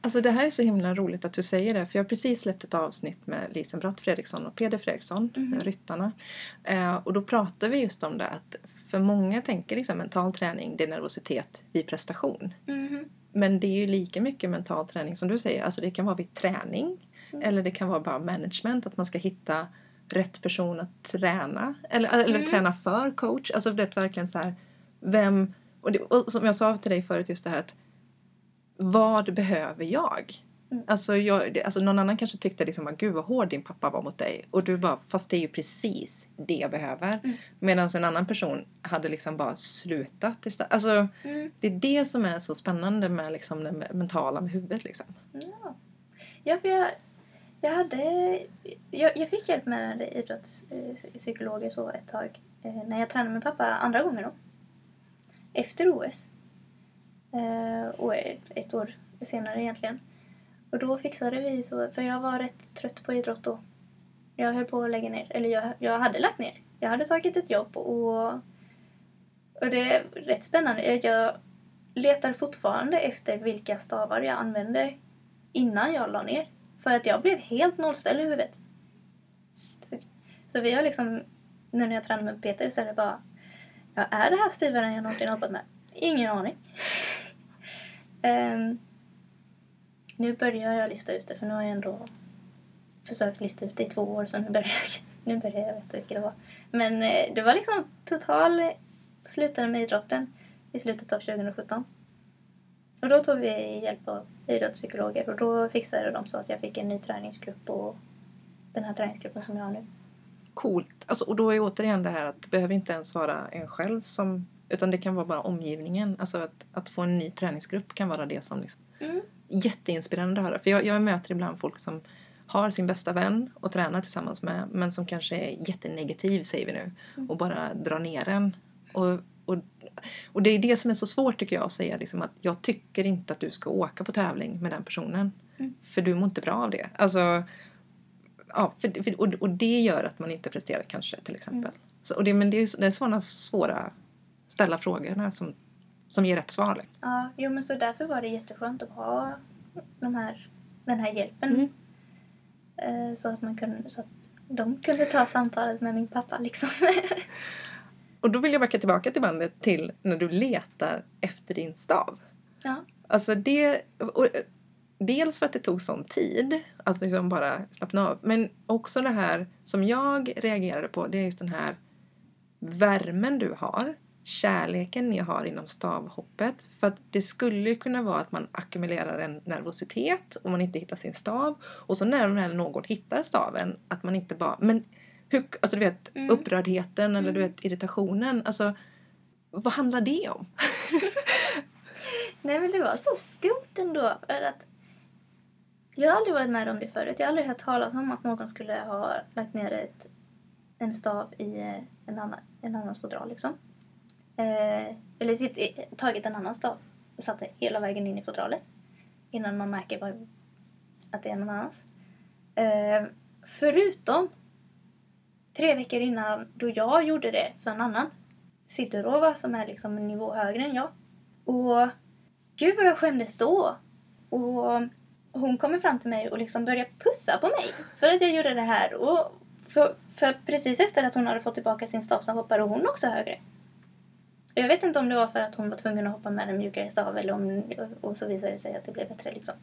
Alltså det här är så himla roligt att du säger det för jag har precis släppt ett avsnitt med Lisen Bratt Fredriksson och Peder Fredriksson, eh, ryttarna. Eh, och då pratar vi just om det att för många tänker liksom mental träning, det är nervositet vid prestation. Mhm. Men det är ju lika mycket mental träning som du säger. Alltså det kan vara vid träning. Mm. Eller det kan vara bara management. Att man ska hitta rätt person att träna. Eller, eller Mm. träna för coach. Alltså det är verkligen så här. Vem... Och, det, och som jag sa till dig förut just det här att. Vad behöver jag? Mm. Alltså, jag, alltså någon annan kanske tyckte liksom att gud vad hård din pappa var mot dig. Och du bara, fast det är ju precis det jag behöver. Mm. Medan en annan person hade liksom bara slutat. istället. Alltså Mm. det är det som är så spännande med liksom det mentala med huvudet. Liksom. Ja. ja, för jag, jag hade... Jag, jag fick hjälp med idrottspsykologer så ett tag. Eh, när jag tränade med pappa andra gången då. Efter OS. Eh, och ett, ett år senare egentligen. Och då fixade vi så, för jag var rätt trött på idrott då. Jag höll på att lägga ner, eller jag, jag hade lagt ner. Jag hade tagit ett jobb och, och det är rätt spännande. Jag letar fortfarande efter vilka stavar jag använde innan jag la ner. För att jag blev helt nollställd i huvudet. Så, så vi har liksom, nu när jag tränar med Peter så är det bara, ja, är det här styvare än jag någonsin hoppat med? Ingen aning. Um, nu börjar jag lista ut det för nu har jag ändå försökt lista ut det i två år så nu börjar jag, nu börjar jag veta vilka det var. Men uh, det var liksom total eh, slutade med idrotten i slutet av 2017. Och då tog vi hjälp av idrottspsykologer och då fixade de så att jag fick en ny träningsgrupp och den här träningsgruppen som jag har nu. Coolt. Alltså, och då är återigen det här att det behöver inte ens vara en själv som... Utan det kan vara bara omgivningen. Alltså att, att få en ny träningsgrupp kan vara det som liksom Mm. jätteinspirerande att höra. För jag, jag möter ibland folk som har sin bästa vän och tränar tillsammans med men som kanske är jättenegativ säger vi nu och bara drar ner en. Och, och, och det är det som är så svårt tycker jag att säga liksom att jag tycker inte att du ska åka på tävling med den personen. Mm. För du mår inte bra av det. Alltså, ja, för, för, och, och det gör att man inte presterar kanske till exempel. Så, och det, men det är, det är sådana svåra ställa frågorna som, som ger rätt svar. Liksom. Ja, jo men så därför var det jätteskönt att ha de här, den här hjälpen. Mm. Eh, Så att man kunde, så att de kunde ta samtalet med min pappa liksom. Och då vill jag backa tillbaka till bandet till när du letar efter din stav. ja. Alltså det... Dels för att det tog sån tid att liksom bara slappna av. Men också det här som jag reagerade på. Det är just den här värmen du har. Kärleken ni har inom stavhoppet. För att det skulle ju kunna vara att man ackumulerar en nervositet om man inte hittar sin stav. Och så när väl någon hittar staven att man inte bara... Men hur, alltså du vet Mm. upprördheten eller du vet irritationen. Alltså vad handlar det om? Nej men det var så skumt ändå. För att jag har aldrig varit med om det förut. Jag har aldrig hört talas om att någon skulle ha lagt ner ett, en stav i eh, en, annan, en annans fodral liksom. Eh, eller sitt, eh, tagit en annan stav och satt hela vägen in i fodralet. Innan man märker vad, att det är någon annans. Eh, förutom tre veckor innan då jag gjorde det för en annan. Sidorova som är liksom en nivå högre än jag. Och gud vad jag skämdes då. Och hon kommer fram till mig och liksom börjar pussa på mig för att jag gjorde det här. Och för, för precis efter att hon hade fått tillbaka sin stav så hoppade hon också högre. Jag vet inte om det var för att hon var tvungen att hoppa med en mjukare stav eller om, och så visade det sig att det blev bättre liksom.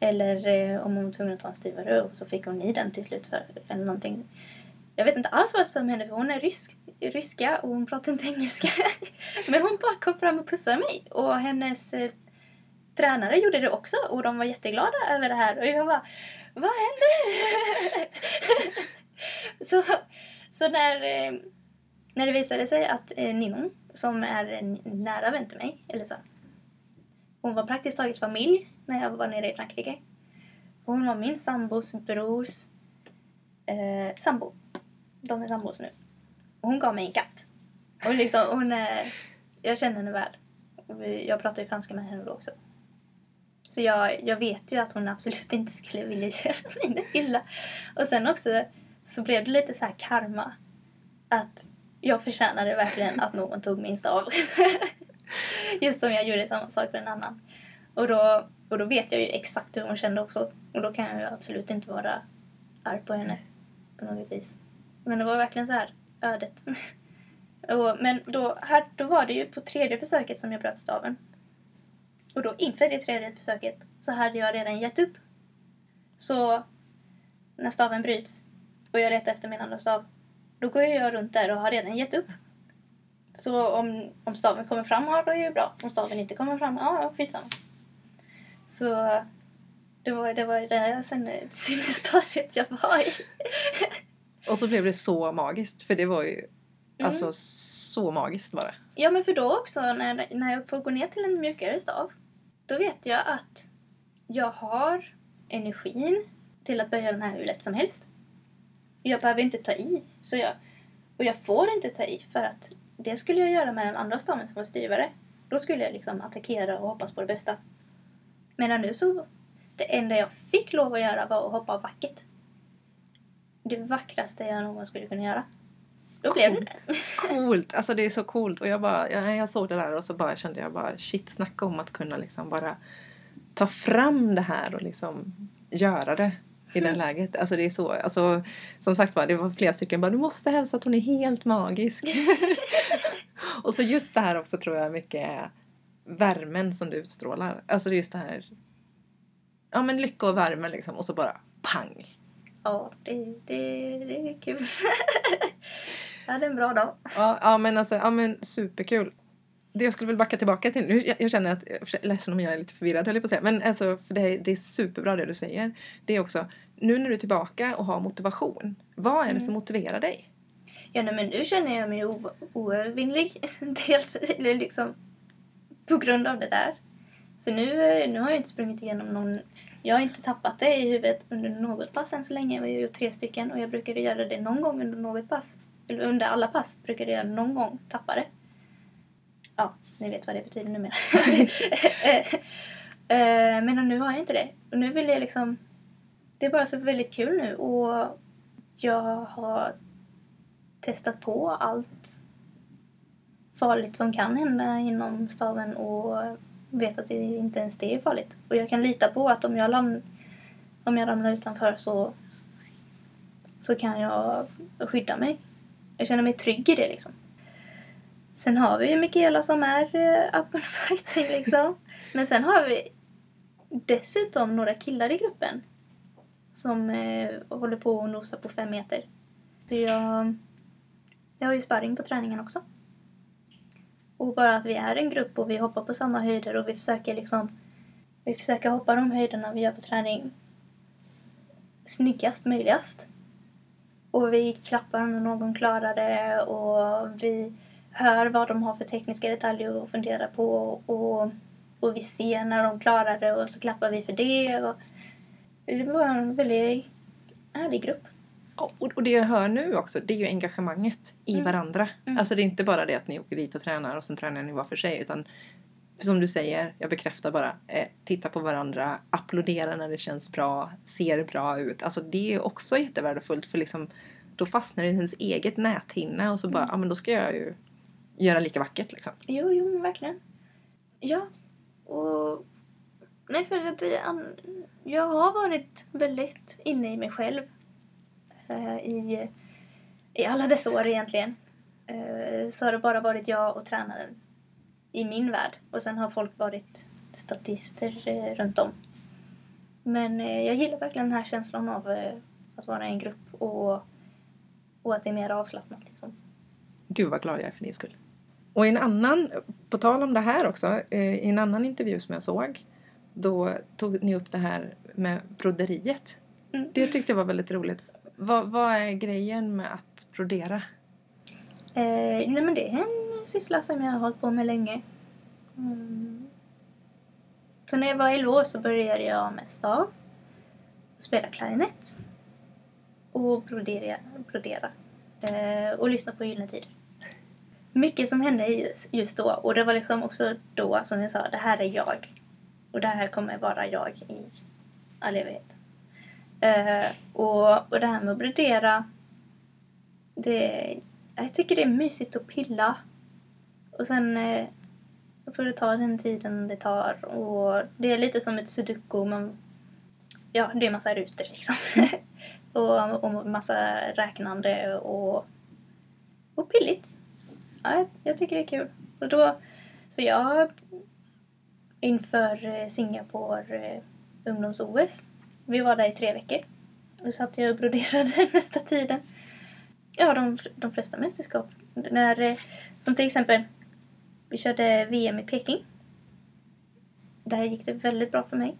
Eller eh, om hon var tvungen att ta en styvare och så fick hon i den till slut för, eller någonting. Jag vet inte alls vad som hände för hon är rysk, ryska och hon pratar inte engelska. Men hon bara kom fram och pussade mig och hennes eh, tränare gjorde det också och de var jätteglada över det här och jag bara Vad händer? så, så när, eh, när det visade sig att eh, Ninon som är en nära vän till mig, eller så hon var praktiskt taget familj när jag var nere i Frankrike. Hon var min sambos brors eh, sambo. De är sambos nu. Och hon gav mig en katt. Och liksom, hon är, jag känner henne väl. Jag pratar ju franska med henne då också. Så jag, jag vet ju att hon absolut inte skulle vilja göra mig illa. Och sen också så blev det lite så här karma. Att jag förtjänade verkligen att någon tog min stav. Just som jag gjorde samma sak för en annan. Och då, och då vet jag ju exakt hur hon kände också. Och då kan jag ju absolut inte vara arg på henne på något vis. Men det var verkligen så här ödet. och, men då, här, då var det ju på tredje försöket som jag bröt staven. Och då inför det tredje försöket så hade jag redan gett upp. Så när staven bryts och jag letar efter min andra stav, då går jag runt där och har redan gett upp. Så om, om staven kommer fram, ja då är det ju bra. Om staven inte kommer fram, ja, skitsamma. Så det var det, var det sinne- sinnesstadiet jag var i. Och så blev det så magiskt för det var ju Mm. alltså så magiskt var det. Ja, men för då också när, när jag får gå ner till en mjukare stav, då vet jag att jag har energin till att böja den här hur lätt som helst. Jag behöver inte ta i. Så jag, och jag får inte ta i för att det skulle jag göra med den andra staven som var styvare. Då skulle jag liksom attackera och hoppas på det bästa. Medan nu så, det enda jag fick lov att göra var att hoppa vackert. Det vackraste jag någon skulle kunna göra. Då blev det det. Coolt! Alltså det är så coolt. Och jag bara, jag, jag såg det där och så bara kände jag bara shit, snacka om att kunna liksom bara ta fram det här och liksom göra det i det läget. Alltså det är så, alltså som sagt var, det var flera stycken bara du måste hälsa att hon är helt magisk. och så just det här också tror jag mycket är värmen som du utstrålar. Alltså det är just det här, ja men lycka och värme liksom och så bara pang! Ja, det, det, det är kul. jag hade en bra dag. Ja, ja men alltså, ja men superkul. Det jag skulle väl backa tillbaka till nu, jag, jag känner att, jag är ledsen om jag är lite förvirrad höll jag på att säga, men alltså för det, är- det är superbra det du säger. Det är också, nu när du är tillbaka och har motivation, vad är det som motiverar dig? Ja, nej, men nu känner jag mig oövervinnlig. Dels liksom på grund av det där. Så nu, eh, nu har jag inte sprungit igenom någon... Jag har inte tappat det i huvudet under något pass än så länge. Vi har gjort tre stycken och jag brukade göra det någon gång under något pass. Eller under alla pass brukade jag någon gång tappa det. Ja, ni vet vad det betyder numera. Eh, Men nu har jag inte det. Och nu vill jag liksom... Det är bara så väldigt kul nu och jag har testat på allt farligt som kan hända inom staven och vet att det inte ens det är farligt. Och jag kan lita på att om jag, land, om jag ramlar utanför så, så kan jag skydda mig. Jag känner mig trygg i det liksom. Sen har vi ju Mikaela som är uh, up and fighting liksom. Men sen har vi dessutom några killar i gruppen som eh, håller på och nosar på fem meter. Så jag, jag har ju sparring på träningen också. Och bara att vi är en grupp och vi hoppar på samma höjder och vi försöker liksom vi försöker hoppa de höjderna vi gör på träning snyggast möjligast. Och vi klappar när någon klarar det och vi hör vad de har för tekniska detaljer att fundera på och, och vi ser när de klarar det och så klappar vi för det. Och det var en väldigt härlig grupp. Och, det jag hör nu också, det är ju engagemanget i Mm. varandra. Mm. Alltså det är inte bara det att ni åker dit och tränar och sen tränar ni var för sig. Utan som du säger, jag bekräftar bara, eh, titta på varandra, applådera när det känns bra, ser bra ut. Alltså det är också jättevärdefullt för liksom, då fastnar det i ens eget näthinna och så bara, Mm. ja men då ska jag ju göra lika vackert liksom. Jo, jo, men verkligen. Ja, och... Nej, för att jag har varit väldigt inne i mig själv eh, i, i alla dessa år egentligen. Eh, så har det bara varit jag och tränaren i min värld. Och sen har folk varit statister eh, runt om. Men jag gillar verkligen den här känslan av att vara i en grupp och, och att det är mer avslappnat. Liksom. Gud vad glad jag är för din skull. Och en annan, på tal om det här också, i en annan intervju som jag såg då tog ni upp det här med broderiet. Mm. Det tyckte jag var väldigt roligt. Vad, vad är grejen med att brodera? Eh, nej men det är en syssla som jag har hållit på med länge. Mm. Så när jag var 11 år så började jag med stav, spela klarinett och brodera. brodera. Eh, och lyssna på Gyllene Tider. Mycket som hände just, just då och det var liksom också då som jag sa, det här är jag. Och det här kommer vara jag i all evighet. Eh, och, och det här med att brodera det, jag tycker det är mysigt att pilla. Och sen eh, får det ta den tiden det tar. Och det är lite som ett sudoku. Man, ja, det är massa rutor liksom. och, och massa räknande och, och pilligt. Ja, jag, jag tycker det är kul. Och då, så jag inför eh, Singapore eh, ungdoms-OS. Vi var där i tre veckor. Då satt jag och broderade mesta tiden. Ja, de, de flesta mästerskap. När, eh, som till exempel, vi körde VM i Peking. Där gick det väldigt bra för mig.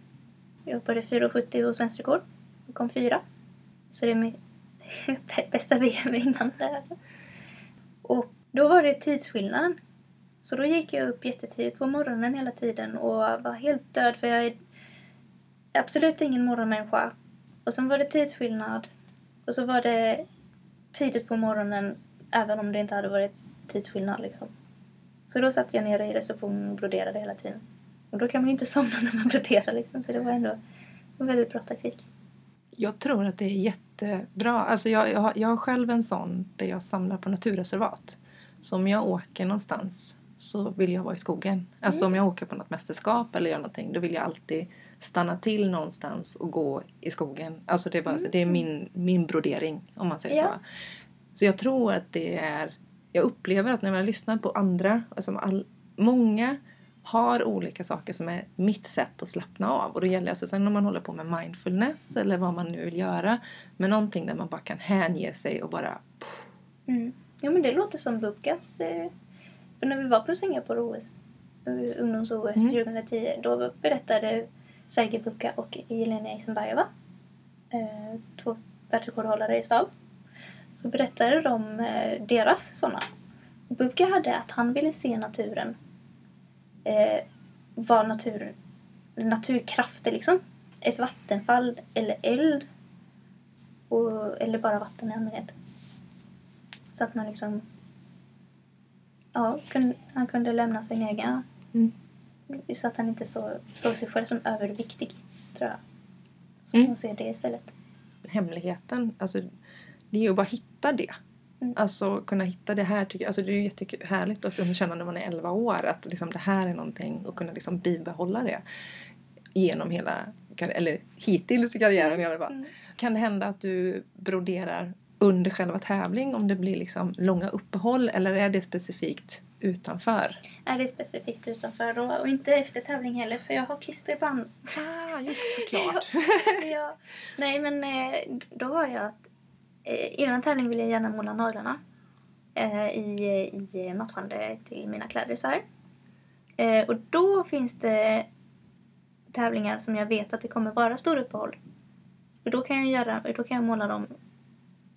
Jag hoppade 4,70 och svensk rekord. Jag kom fyra. Så det är mitt bästa VM innan det. här. Och då var det tidsskillnaden. Så då gick jag upp jättetidigt på morgonen hela tiden och var helt död för jag är absolut ingen morgonmänniska. Och sen var det tidsskillnad. Och så var det tidigt på morgonen även om det inte hade varit tidsskillnad liksom. Så då satt jag nere i receptionen och broderade hela tiden. Och då kan man ju inte somna när man broderar liksom. Så det var ändå en väldigt bra taktik. Jag tror att det är jättebra. Alltså jag, jag, har- jag har själv en sån där jag samlar på naturreservat. Så om jag åker någonstans så vill jag vara i skogen. Alltså om jag åker på något mästerskap eller gör någonting då vill jag alltid stanna till någonstans och gå i skogen. Alltså det är, bara, så- det är min, min brodering om man säger Ja. så. Så jag tror att det är... Jag upplever att när man lyssnar på andra, alltså all, många har olika saker som är mitt sätt att slappna av. Och då gäller alltså sen om man håller på med mindfulness eller vad man nu vill göra. Men någonting där man bara kan hänge sig och bara... Mm. Ja men det låter som Bukas. Eh, för när vi var på Singapore OS, eh, ungdoms-OS Mm. 2010, då berättade Sergej Buka och Jelena Eisenbajeva, eh, två världsrekordhållare i stav, så berättade de eh, deras sådana. Buka hade att han ville se naturen, eh, vad naturen naturkrafter liksom. Ett vattenfall eller eld. Och, eller bara vatten i allmänhet. Så att man liksom... Ja, han kunde lämna sin egen. Mm. Så att han inte så, såg sig själv som överviktig, tror jag. Så Mm. man ser det istället. Hemligheten, alltså det är ju att bara hitta det. Mm. Alltså kunna hitta det här tycker jag, alltså det är ju jättehärligt att känna när man är 11 år att liksom det här är någonting och kunna liksom bibehålla det genom hela, eller hittills i karriären i alla fall. Mm. Kan det hända att du broderar under själva tävling om det blir liksom långa uppehåll eller är det specifikt utanför? Är det specifikt utanför då? Och inte efter tävling heller för jag har klisterband. Ah, just såklart. ja. Nej men eh, då har jag eh, innan tävling vill jag gärna måla naglarna. Eh, I, i matchande till mina kläder så här. Och då finns det tävlingar som jag vet att det kommer vara stora uppehåll. Och då kan jag, göra, då kan jag måla dem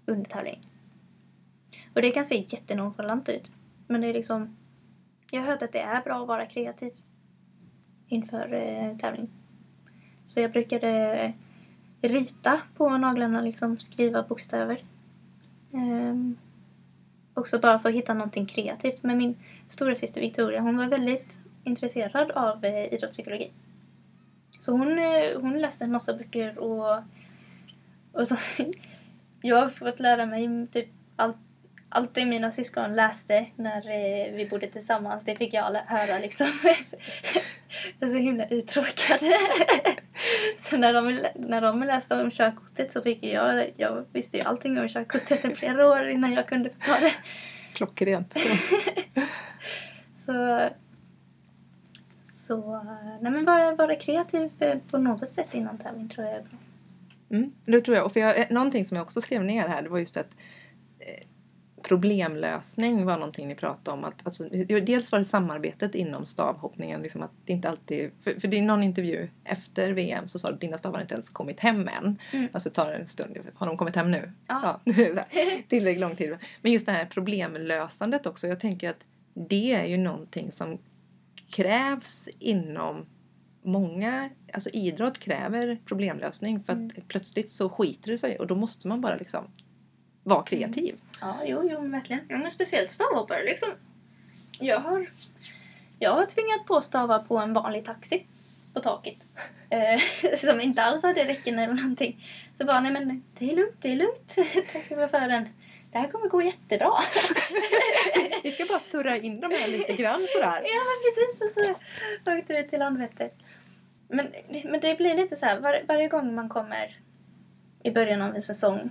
under tävling. Och det kan se jättenonchalant ut. Men det är liksom... Jag har hört att det är bra att vara kreativ inför eh, tävling. Så jag brukade eh, rita på naglarna, liksom skriva bokstäver. Ehm, också bara för att hitta någonting kreativt. Men min stora syster Victoria, hon var väldigt intresserad av eh, idrottspsykologi. Så hon, eh, hon läste en massa böcker och, och så, jag har fått lära mig typ allt, allt det mina syskon läste när eh, vi bodde tillsammans. Det fick jag höra liksom. jag är så himla uttråkad. så när de, när de läste om körkortet så fick jag, jag visste ju allting om körkortet i flera år innan jag kunde få ta det. Klockrent. Så, så nej men bara vara kreativ eh, på något sätt innan tävling tror jag är bra. Mm, det tror jag. Och för jag, eh, någonting som jag också skrev ner här det var just att eh, problemlösning var någonting ni pratade om. Att, alltså, dels var det samarbetet inom stavhoppningen. Liksom att det inte alltid, för, för det är någon intervju efter VM så sa du att dina stavar inte ens kommit hem än. Mm. Alltså tar en stund. Har de kommit hem nu? Ja. här, Tillräckligt lång tid. Men just det här problemlösandet också. Jag tänker att det är ju någonting som krävs inom många, alltså idrott kräver problemlösning för att Mm. plötsligt så skiter det sig och då måste man bara liksom vara kreativ. Ja, jo, jo, verkligen. Ja, men speciellt stavhoppare liksom. Jag har, jag har tvingat på stavar på en vanlig taxi på taket. Eh, som inte alls hade räcken eller någonting. Så bara, nej men det är lugnt, det är lugnt. Taxichauffören. Det här kommer gå jättebra. Vi ska bara surra in de här lite grann sådär. Ja, men precis. Och så åkte vi till Landvetter. Men, men det blir lite så här, var, varje gång man kommer i början av en säsong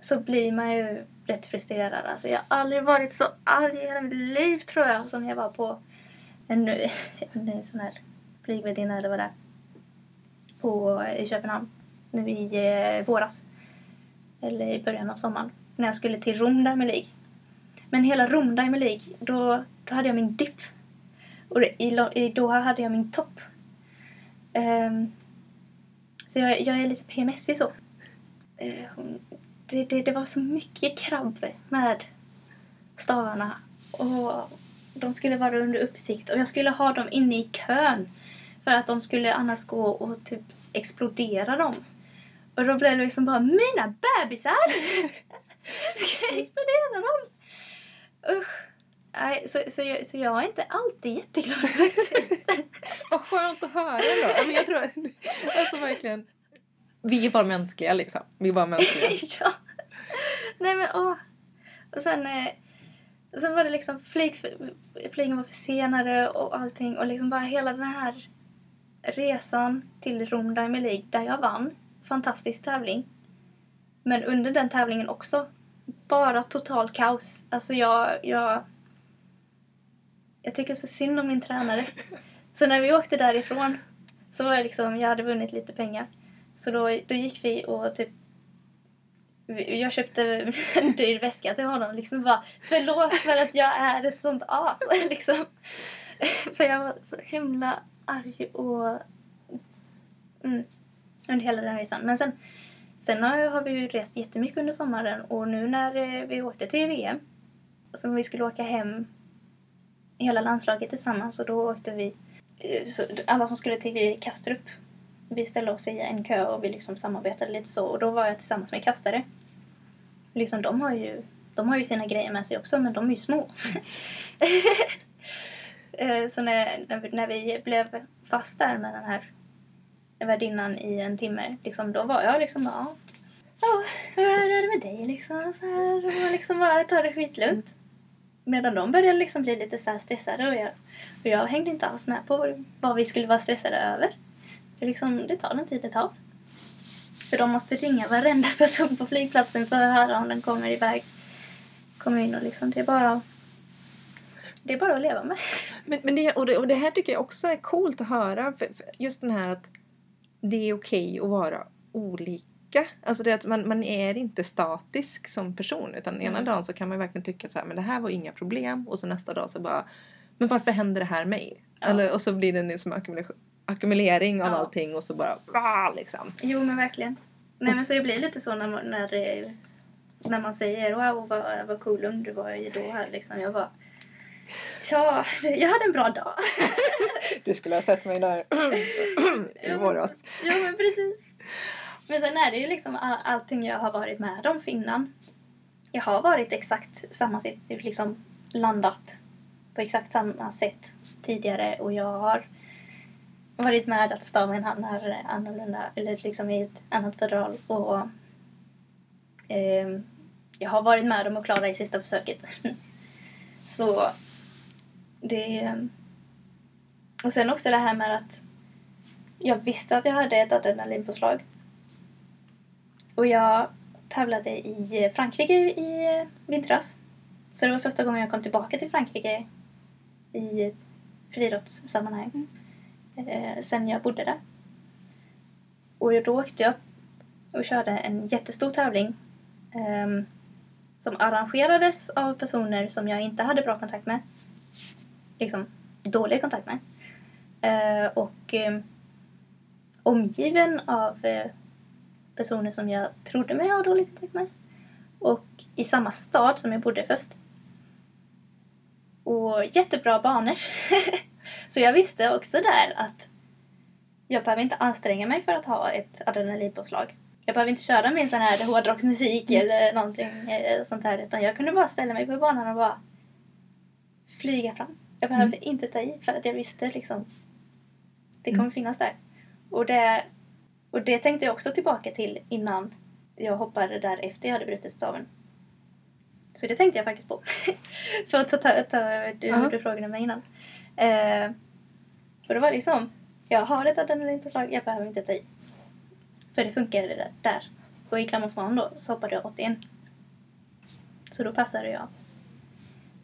så blir man ju rätt frustrerad. Alltså, jag har aldrig varit så arg i hela mitt liv tror jag som jag var på en, en sån här flygvärdinna eller vad det är. På, I Köpenhamn. Nu i eh, våras. Eller i början av sommaren. När jag skulle till Rom Diamond League. Men hela Rom Diamond League, då, då hade jag min dipp. Och det, i, då hade jag min topp. Ehm, så jag, jag är lite PMSig så. Hon- det, det, det var så mycket krabb med stavarna. Och de skulle vara under uppsikt. Och jag skulle ha dem inne i kön. För att de skulle annars gå och typ explodera dem. Och då blev det liksom bara mina bebisar! Ska jag explodera dem? Usch. Nej, så, så, jag, så jag är inte alltid jätteglad. Vad skönt att höra då. Men jag tror, alltså verkligen. Vi är bara mänskliga liksom. Vi är bara mänskliga. ja. Nej men åh. Och sen, eh, sen var det liksom flyg, flygen var försenade och allting och liksom bara hela den här resan till Rom Diamond League där jag vann. Fantastisk tävling. Men under den tävlingen också bara total kaos. Alltså jag, jag jag tycker så synd om min tränare. Så när vi åkte därifrån så var det liksom, jag hade vunnit lite pengar. Så då, då gick vi och typ jag köpte en dyr väska till honom. Liksom bara, förlåt för att jag är ett sånt as. Liksom. För jag var så himla arg och... Mm, under hela den resan. Men sen, sen har, har vi ju rest jättemycket under sommaren. Och nu när eh, vi åkte till VM, som vi skulle åka hem hela landslaget tillsammans. Och då åkte vi eh, så alla som skulle till Kastrup, vi ställde oss i en kö och vi liksom samarbetade lite så. Och då var jag tillsammans med kastare. Liksom, de, har ju, de har ju sina grejer med sig också, men de är ju små. Eh, så när, när, vi, när vi blev fast där med den här värdinnan i en timme, liksom, då var jag liksom ja, ja, hur är det med dig liksom? Så här, och liksom bara ta det skitlugnt. Medan de började liksom bli lite så här stressade och jag, och jag hängde inte alls med på vad vi skulle vara stressade över. För liksom, det tar den tid det tar. För de måste ringa varenda person på flygplatsen för att höra om den kommer iväg. Kommer in och liksom, det är bara det är bara att leva med. Men, men det, och, det, och det här tycker jag också är coolt att höra. För, för just den här att det är okej att vara olika. Alltså det att man, man är inte statisk som person. Utan ena Mm. dagen så kan man verkligen tycka så här, men det här var inga problem. Och så nästa dag så bara, men varför händer det här mig? Ja. Eller, och så blir det en som ackumulation- ackumulering av Ja. allting och så bara, ah, liksom. Jo, men verkligen. Nej, men så det blir lite så när man, när, det- när man säger wow, vad, vad cool du var ju då här liksom. Jag bara, tja, jag hade en bra dag. Du skulle ha sett mig där i våras. Jo, men precis. Men sen är det ju liksom all, allting jag har varit med om för innan. Jag har varit exakt samma sätt, liksom landat på exakt samma sätt tidigare och jag har varit med att staven hamnar annorlunda eller liksom i ett annat fodral och eh, jag har varit med om att klara i sista försöket. Så det... Och sen också det här med att jag visste att jag hade ett adrenalinpåslag. Och jag tävlade i Frankrike i vintras. Så det var första gången jag kom tillbaka till Frankrike i ett friidrottssammanhang. Eh, sen jag bodde där. Och då åkte jag och körde en jättestor tävling. eh, som arrangerades av personer som jag inte hade bra kontakt med. Liksom dålig kontakt med. Eh, och eh, omgiven av eh, personer som jag trodde mig ha dålig kontakt med. Och i samma stad som jag bodde först. Och jättebra banor. Så jag visste också där att jag behöver inte anstränga mig för att ha ett adrenalinpåslag. Jag behöver inte köra min sån här hårdrocksmusik eller någonting eh, sånt här. Utan jag kunde bara ställa mig på banan och bara flyga fram. Jag behövde inte ta i för att jag visste liksom det kommer Mm. finnas där. Och det, och det tänkte jag också tillbaka till innan jag hoppade där efter jag hade brutit staven. Så det tänkte jag faktiskt på. för att ta, ta, ta du, Ja. du frågade mig innan. Eh, och det var liksom, jag har ett adrenalinpåslag, jag behöver inte ta i. För det funkade där. där. Och i Klammerfran då så hoppade jag 81. Så då passade jag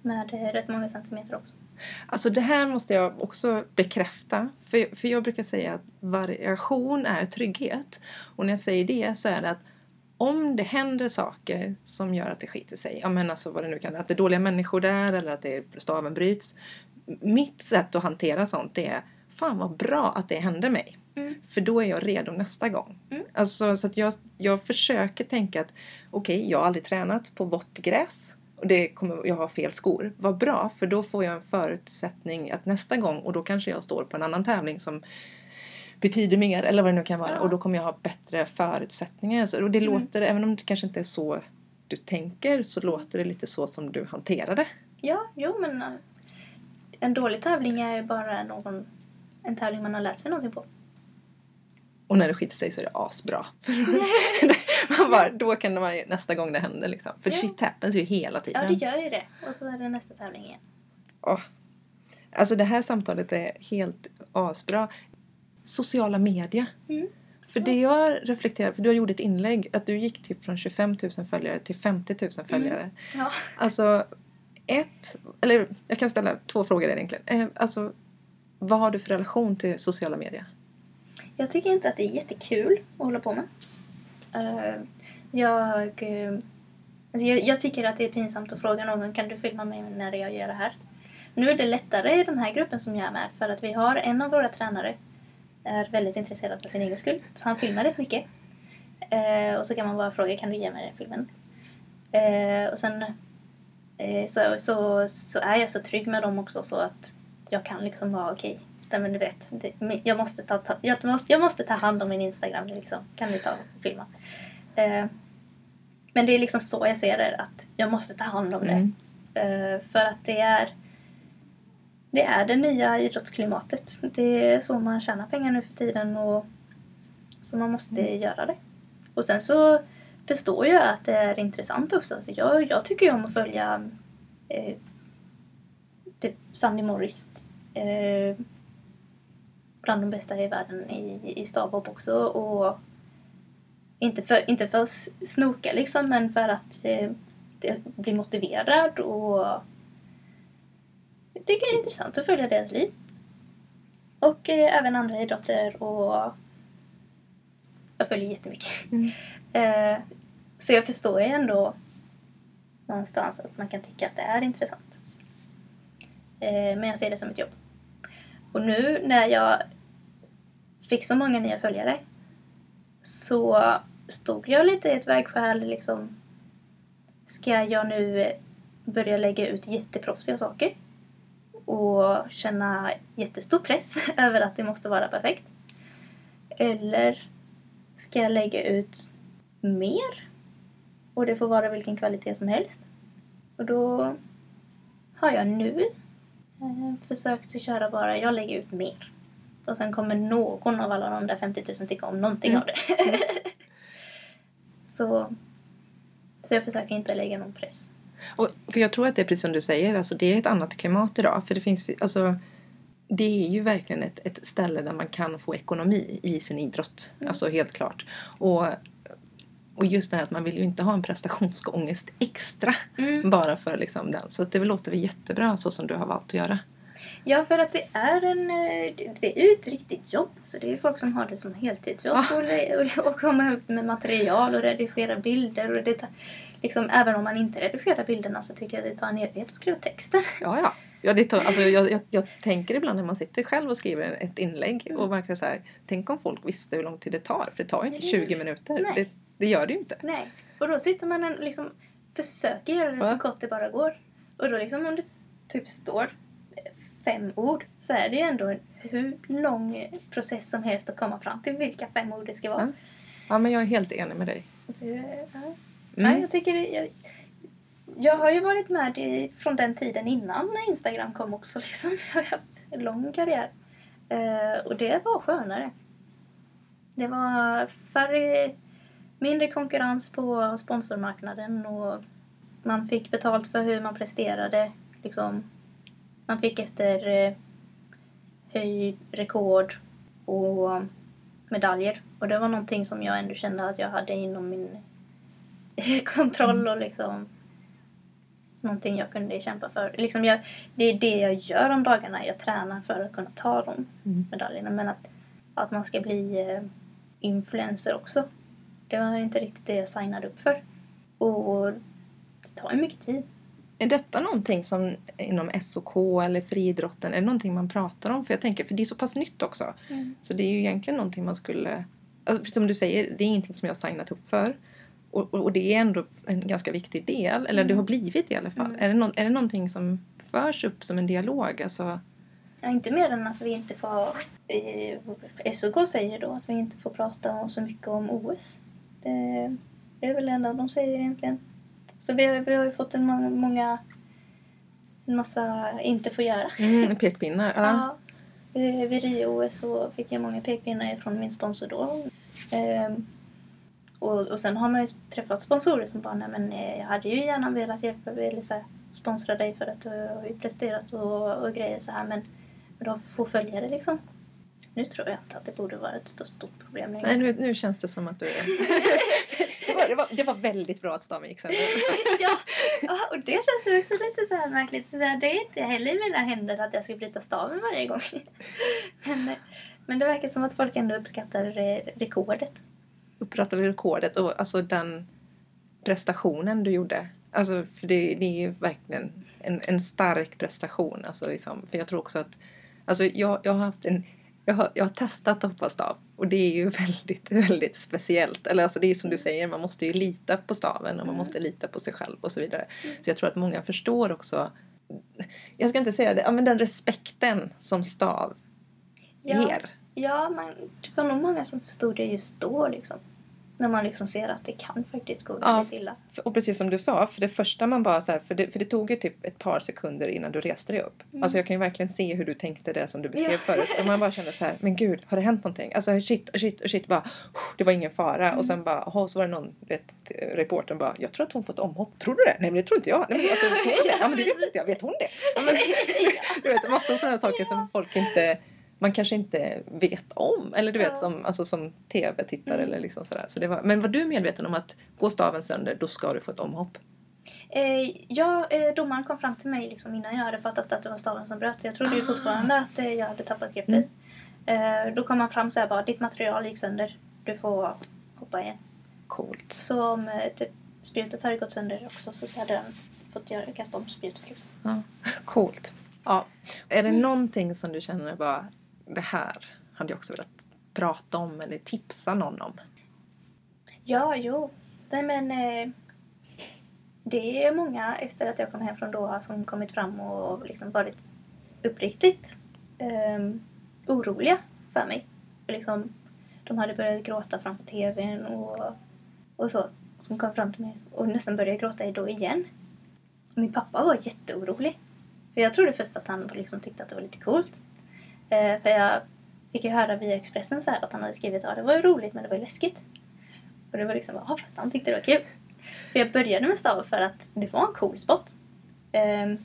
med eh, rätt många centimeter också. Alltså det här måste jag också bekräfta. För, för jag brukar säga att variation är trygghet. Och när jag säger det så är det att om det händer saker som gör att det skiter sig, ja men alltså vad det nu kan att det är dåliga människor där eller att det staven bryts. Mitt sätt att hantera sånt är fan vad bra att det hände mig. Mm. För då är jag redo nästa gång. Mm. Alltså, så att jag, jag försöker tänka att okej, jag har aldrig tränat på vått gräs. Och det kommer, jag har fel skor. Vad bra, för då får jag en förutsättning att nästa gång, och då kanske jag står på en annan tävling som betyder mer eller vad det nu kan vara. Ja. Och då kommer jag ha bättre förutsättningar. Så, och det Mm. låter, även om det kanske inte är så du tänker, så låter det lite så som du hanterar det. Ja, jo men eh, en dålig tävling är ju bara någon, en tävling man har lärt sig någonting på. Och när det skiter sig så är det asbra. man bara, då kan man ju, nästa gång det händer liksom. För Ja. shit happens ju hela Ja, tiden. det gör ju det. Och så är det nästa tävling igen. Åh. Alltså det här samtalet är helt asbra. Sociala medier. Mm. För det jag reflekterar, för du har gjort ett inlägg att du gick typ från 25 000 följare till 50 000 följare. Ja. Alltså, ett, eller jag kan ställa två frågor egentligen. Eh, alltså, vad har du för relation till sociala medier? Jag tycker inte att det är jättekul att hålla på med. Eh, jag, eh, alltså jag, jag tycker att det är pinsamt att fråga någon kan du filma mig när jag gör det här. Nu är det lättare i den här gruppen som jag är med för att vi har en av våra tränare är väldigt intresserad för sin egen skull. Så han filmar rätt mycket. Eh, och så kan man bara fråga kan du ge mig den filmen? Eh, och sen eh, så, så, så är jag så trygg med dem också så att jag kan liksom vara okej nej men du vet, det, jag, måste ta, ta, jag, måste, jag måste ta hand om min Instagram. Liksom. Kan ni ta och filma? Eh, men det är liksom så jag ser det, att jag måste ta hand om det. Mm. Eh, för att det är det är det nya idrottsklimatet. Det är så man tjänar pengar nu för tiden och så man måste Mm. göra det. Och sen så förstår jag att det är intressant också. Så jag, jag tycker ju om att följa eh, typ Sandy Morris. Eh, bland de bästa i världen i, i stavhopp också. Och inte för, inte för att snoka liksom, men för att eh, bli motiverad och jag tycker det är intressant att följa deras liv. Och eh, även andra idrotter och jag följer jättemycket. Mm. Eh, så jag förstår ju ändå någonstans att man kan tycka att det är intressant. Eh, men jag ser det som ett jobb. Och nu när jag fick så många nya följare så stod jag lite i ett vägskäl. Liksom, ska jag nu börja lägga ut jätteproffsiga saker och känna jättestor press över att det måste vara perfekt? Eller ska jag lägga ut mer och det får vara vilken kvalitet som helst? Och då har jag nu eh, försökt att köra bara, jag lägger ut mer. Och sen kommer någon av alla de där 50 000 tycka om någonting Mm. av det. så, så jag försöker inte lägga någon press. Och, för jag tror att det är precis som du säger, alltså det är ett annat klimat idag. För det finns alltså det är ju verkligen ett, ett ställe där man kan få ekonomi i sin idrott. Alltså helt klart. Och, och just det här att man vill ju inte ha en prestationsångest extra Mm. bara för liksom den. Så det låter väl jättebra så som du har valt att göra. Ja, för att det är en... eh, Det är ju ett riktigt jobb. Så det är folk som har det som heltidsjobb. Ah. Och, och, komma upp med material och redigera bilder. Och det tar, liksom, även om man inte redigerar bilderna så tycker jag det tar en evighet att skriva texten. Ja, ja. ja det tar, alltså, jag, jag, jag tänker ibland när man sitter själv och skriver ett inlägg och verkar så här, tänk om folk visste hur lång tid det tar. För det tar ju inte Eller hur? 20 minuter. Nej. Det, gör det ju inte. Nej. Och då sitter man en, liksom försöker göra det så Ja. kort det bara går. Och då liksom om det typ står fem ord så är det ju ändå en hur lång process som helst att komma fram till vilka fem ord det ska vara. Ja. Ja, men jag är helt enig med dig. Så, ja. Mm. Jag tycker det, jag, jag har ju varit med i, från den tiden innan när Instagram kom också. Liksom. Jag har haft en lång karriär. Eh, och det var skönare. Det var färre, mindre konkurrens på sponsormarknaden och man fick betalt för hur man presterade. Liksom, man fick efter eh, höjd, rekord och medaljer. Och det var någonting som jag ändå kände att jag hade inom min kontroll och liksom någonting jag kunde kämpa för. Liksom jag, det är det jag gör om dagarna. Jag tränar för att kunna ta de Mm. medaljerna. Men att, att man ska bli eh, influencer också. Det var inte riktigt det jag signade upp för. Och det tar ju mycket tid. Är detta någonting som inom SOK eller friidrotten, är det någonting man pratar om? För jag tänker, för det är så pass nytt också. Mm. Så det är ju egentligen någonting man skulle... Alltså, som du säger, det är ingenting som jag har signat upp för. Och, och, det är ändå en ganska viktig del, eller det har blivit i alla fall. Mm. Är, det någon, är det någonting som förs upp som en dialog? Alltså, Ja, inte mer än att vi inte får... SOK säger då att vi inte får prata om så mycket om OS. Det, är väl det enda de säger egentligen. Så vi har, vi har ju fått en må- många... En massa inte får göra. mm, pekpinnar. Ja. Ja. Vid, vid Rio-OS så fick jag många pekpinnar från min sponsor då. Ehm, och, och sen har man ju träffat sponsorer som bara, nej men eh, jag hade ju gärna velat hjälpa eller så här, sponsra dig för att du har ju presterat och, och grejer så här men, men de får följa det liksom. Nu tror jag inte att det borde vara ett stort, stort problem längre. Nej, nu, nu känns det som att du är... det, var, det, var, det var väldigt bra att staven gick sönder. ja, och det känns också lite så här märkligt. Så det är inte heller i mina händer att jag ska bryta staven varje gång. men, men det verkar som att folk ändå uppskattar rekordet. Upprättade rekordet och alltså den prestationen du gjorde. Alltså, för det, det är ju verkligen en, en stark prestation. Alltså, liksom, för jag tror också att... Alltså, jag, jag har haft en... Jag har, jag har testat att hoppa stav och det är ju väldigt, väldigt speciellt. Eller alltså det är som du säger, man måste ju lita på staven och man Mm. måste lita på sig själv och så vidare. Så jag tror att många förstår också, jag ska inte säga det, men den respekten som stav Ja. er. Ja, man, det var nog många som förstod det just då liksom. När man liksom ser att det kan faktiskt gå Ja, väldigt illa. och precis som du sa, för det första man bara så här, för det, för det tog ju typ ett par sekunder innan du reste dig upp. Mm. Alltså jag kan ju verkligen se hur du tänkte det som du beskrev Ja. förut. Och man bara kände så här, men gud, har det hänt någonting? Alltså shit, shit, shit, bara, det var ingen fara. Mm. Och sen bara, oh, så var det någon, vet, reportern bara, jag tror att hon fått omhopp. Tror du det? Nej men det tror inte jag. Nej, men, alltså, tror du det? Ja men det vet inte jag. Vet hon det? Ja, men, du vet, massa sådana saker som folk inte man kanske inte vet om. Eller du vet Ja. som, alltså, som tv-tittare Mm. eller liksom sådär. Så det var, men var du medveten om att går staven sönder då ska du få ett omhopp? Eh, ja, eh, domaren kom fram till mig liksom innan jag hade fattat att det var staven som bröt. Jag trodde ju Ah. fortfarande att eh, jag hade tappat greppet. Eh, då kom han fram och bara, ditt material gick sönder. Du får hoppa igen. Coolt. Så om eh, typ, spjutet hade gått sönder också så hade han fått göra, kasta om spjutet. Liksom. Ja. Coolt. Ja. Är det någonting som du känner bara, det här hade jag också velat prata om eller tipsa någon om? Ja, jo. Nej men eh, det är många efter att jag kom hem från Doha som kommit fram och liksom varit uppriktigt eh, oroliga för mig. Liksom, de hade börjat gråta framför tvn och, och så. Som kom fram till mig och nästan började gråta då igen. Min pappa var jätteorolig. För jag trodde först att han liksom tyckte att det var lite coolt. Eh, för jag fick ju höra via Expressen så här att han hade skrivit att det var ju roligt men det var ju läskigt. Och det var liksom, ja fast han tyckte det var kul. För jag började med stav för att det var en cool spot. Ehm,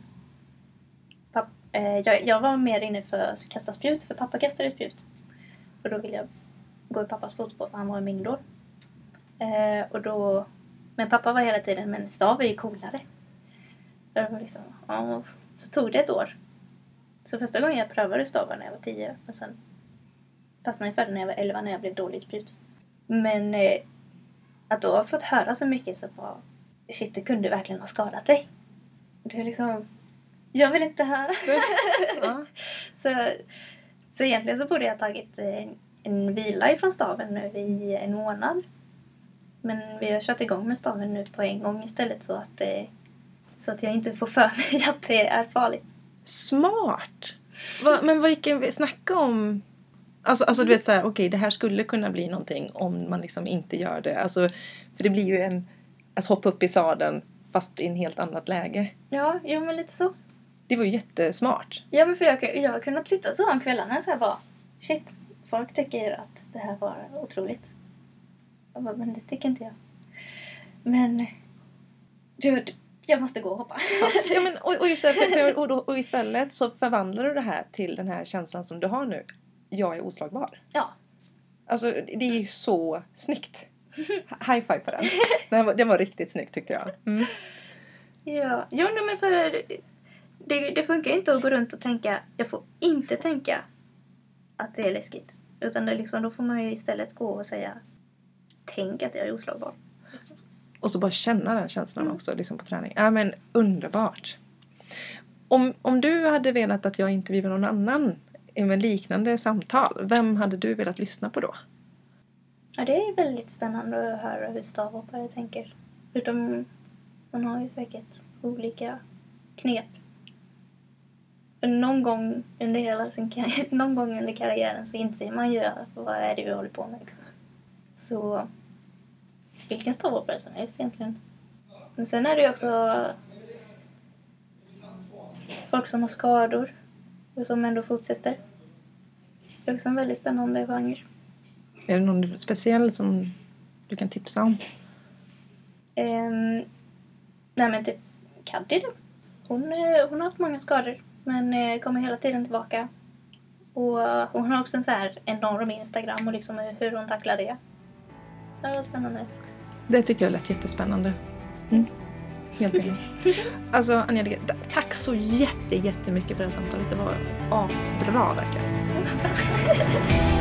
papp, eh, jag, jag var mer inne för att kasta spjut, för pappa kastade spjut. Och då ville jag gå i pappas fotspår för han var min idol. Eh, och då, men pappa var hela tiden, men stav är ju coolare. Och det var liksom, ja, så tog det ett år. Så första gången jag prövade stavar när jag var tio och sen fastnade jag för det när jag var elva när jag blev dålig i spjut. Men eh, att då ha fått höra så mycket så bara shit, det kunde verkligen ha skadat dig. Det är liksom, jag vill inte höra. Ja. så, så egentligen så borde jag tagit eh, en vila ifrån staven nu i en månad. Men vi har kört igång med staven nu på en gång istället så att, eh, så att jag inte får för mig att det är farligt. Smart! Va, men vilken, snacka om... Alltså, alltså du vet så här, okej det här skulle kunna bli någonting om man liksom inte gör det. Alltså, för det blir ju en... Att hoppa upp i sadeln fast i en helt annat läge. Ja, jo men lite så. Det var ju jättesmart. Ja men för jag, jag har kunnat sitta så om kvällarna så här bara shit, folk tycker att det här var otroligt. Jag bara, men det tycker inte jag. Men du, jag måste gå och hoppa. Ja, men, och, och, istället, och, då- och istället så förvandlar du det här till den här känslan som du har nu. Jag är oslagbar. Ja. Alltså det är så snyggt. High five på den. Den var, den var riktigt snyggt tyckte jag. Mm. Ja, jo nej, men för det, det funkar inte att gå runt och tänka, jag får inte tänka att det är läskigt. Utan det liksom, då får man ju istället gå och säga, tänk att jag är oslagbar. Och så bara känna den känslan också liksom på träning. Ja men underbart. Om, om du hade velat att jag intervjuade någon annan i med liknande samtal, vem hade du velat lyssna på då? Ja, det är väldigt spännande att höra hur stavhoppare tänker. Utom, man har ju säkert olika knep. Någon gång under hela sin karriär, någon gång under karriären så inser man ju vad är det vi håller på med. Liksom. Så vilken stavhoppare som helst egentligen. Men sen är det ju också folk som har skador och som ändå fortsätter. Det är också en väldigt spännande genre. Är det någon speciell som du kan tipsa om? Um, nej men typ Kaddi då. Hon, eh, hon har haft många skador men eh, kommer hela tiden tillbaka. Och hon har också en så här enorm Instagram och liksom hur hon tacklar det. Det var spännande. Det tycker jag lät jättespännande. Mm. Helt enig. Alltså Anja, tack så jätte, jättemycket för det här samtalet. Det var asbra verkligen.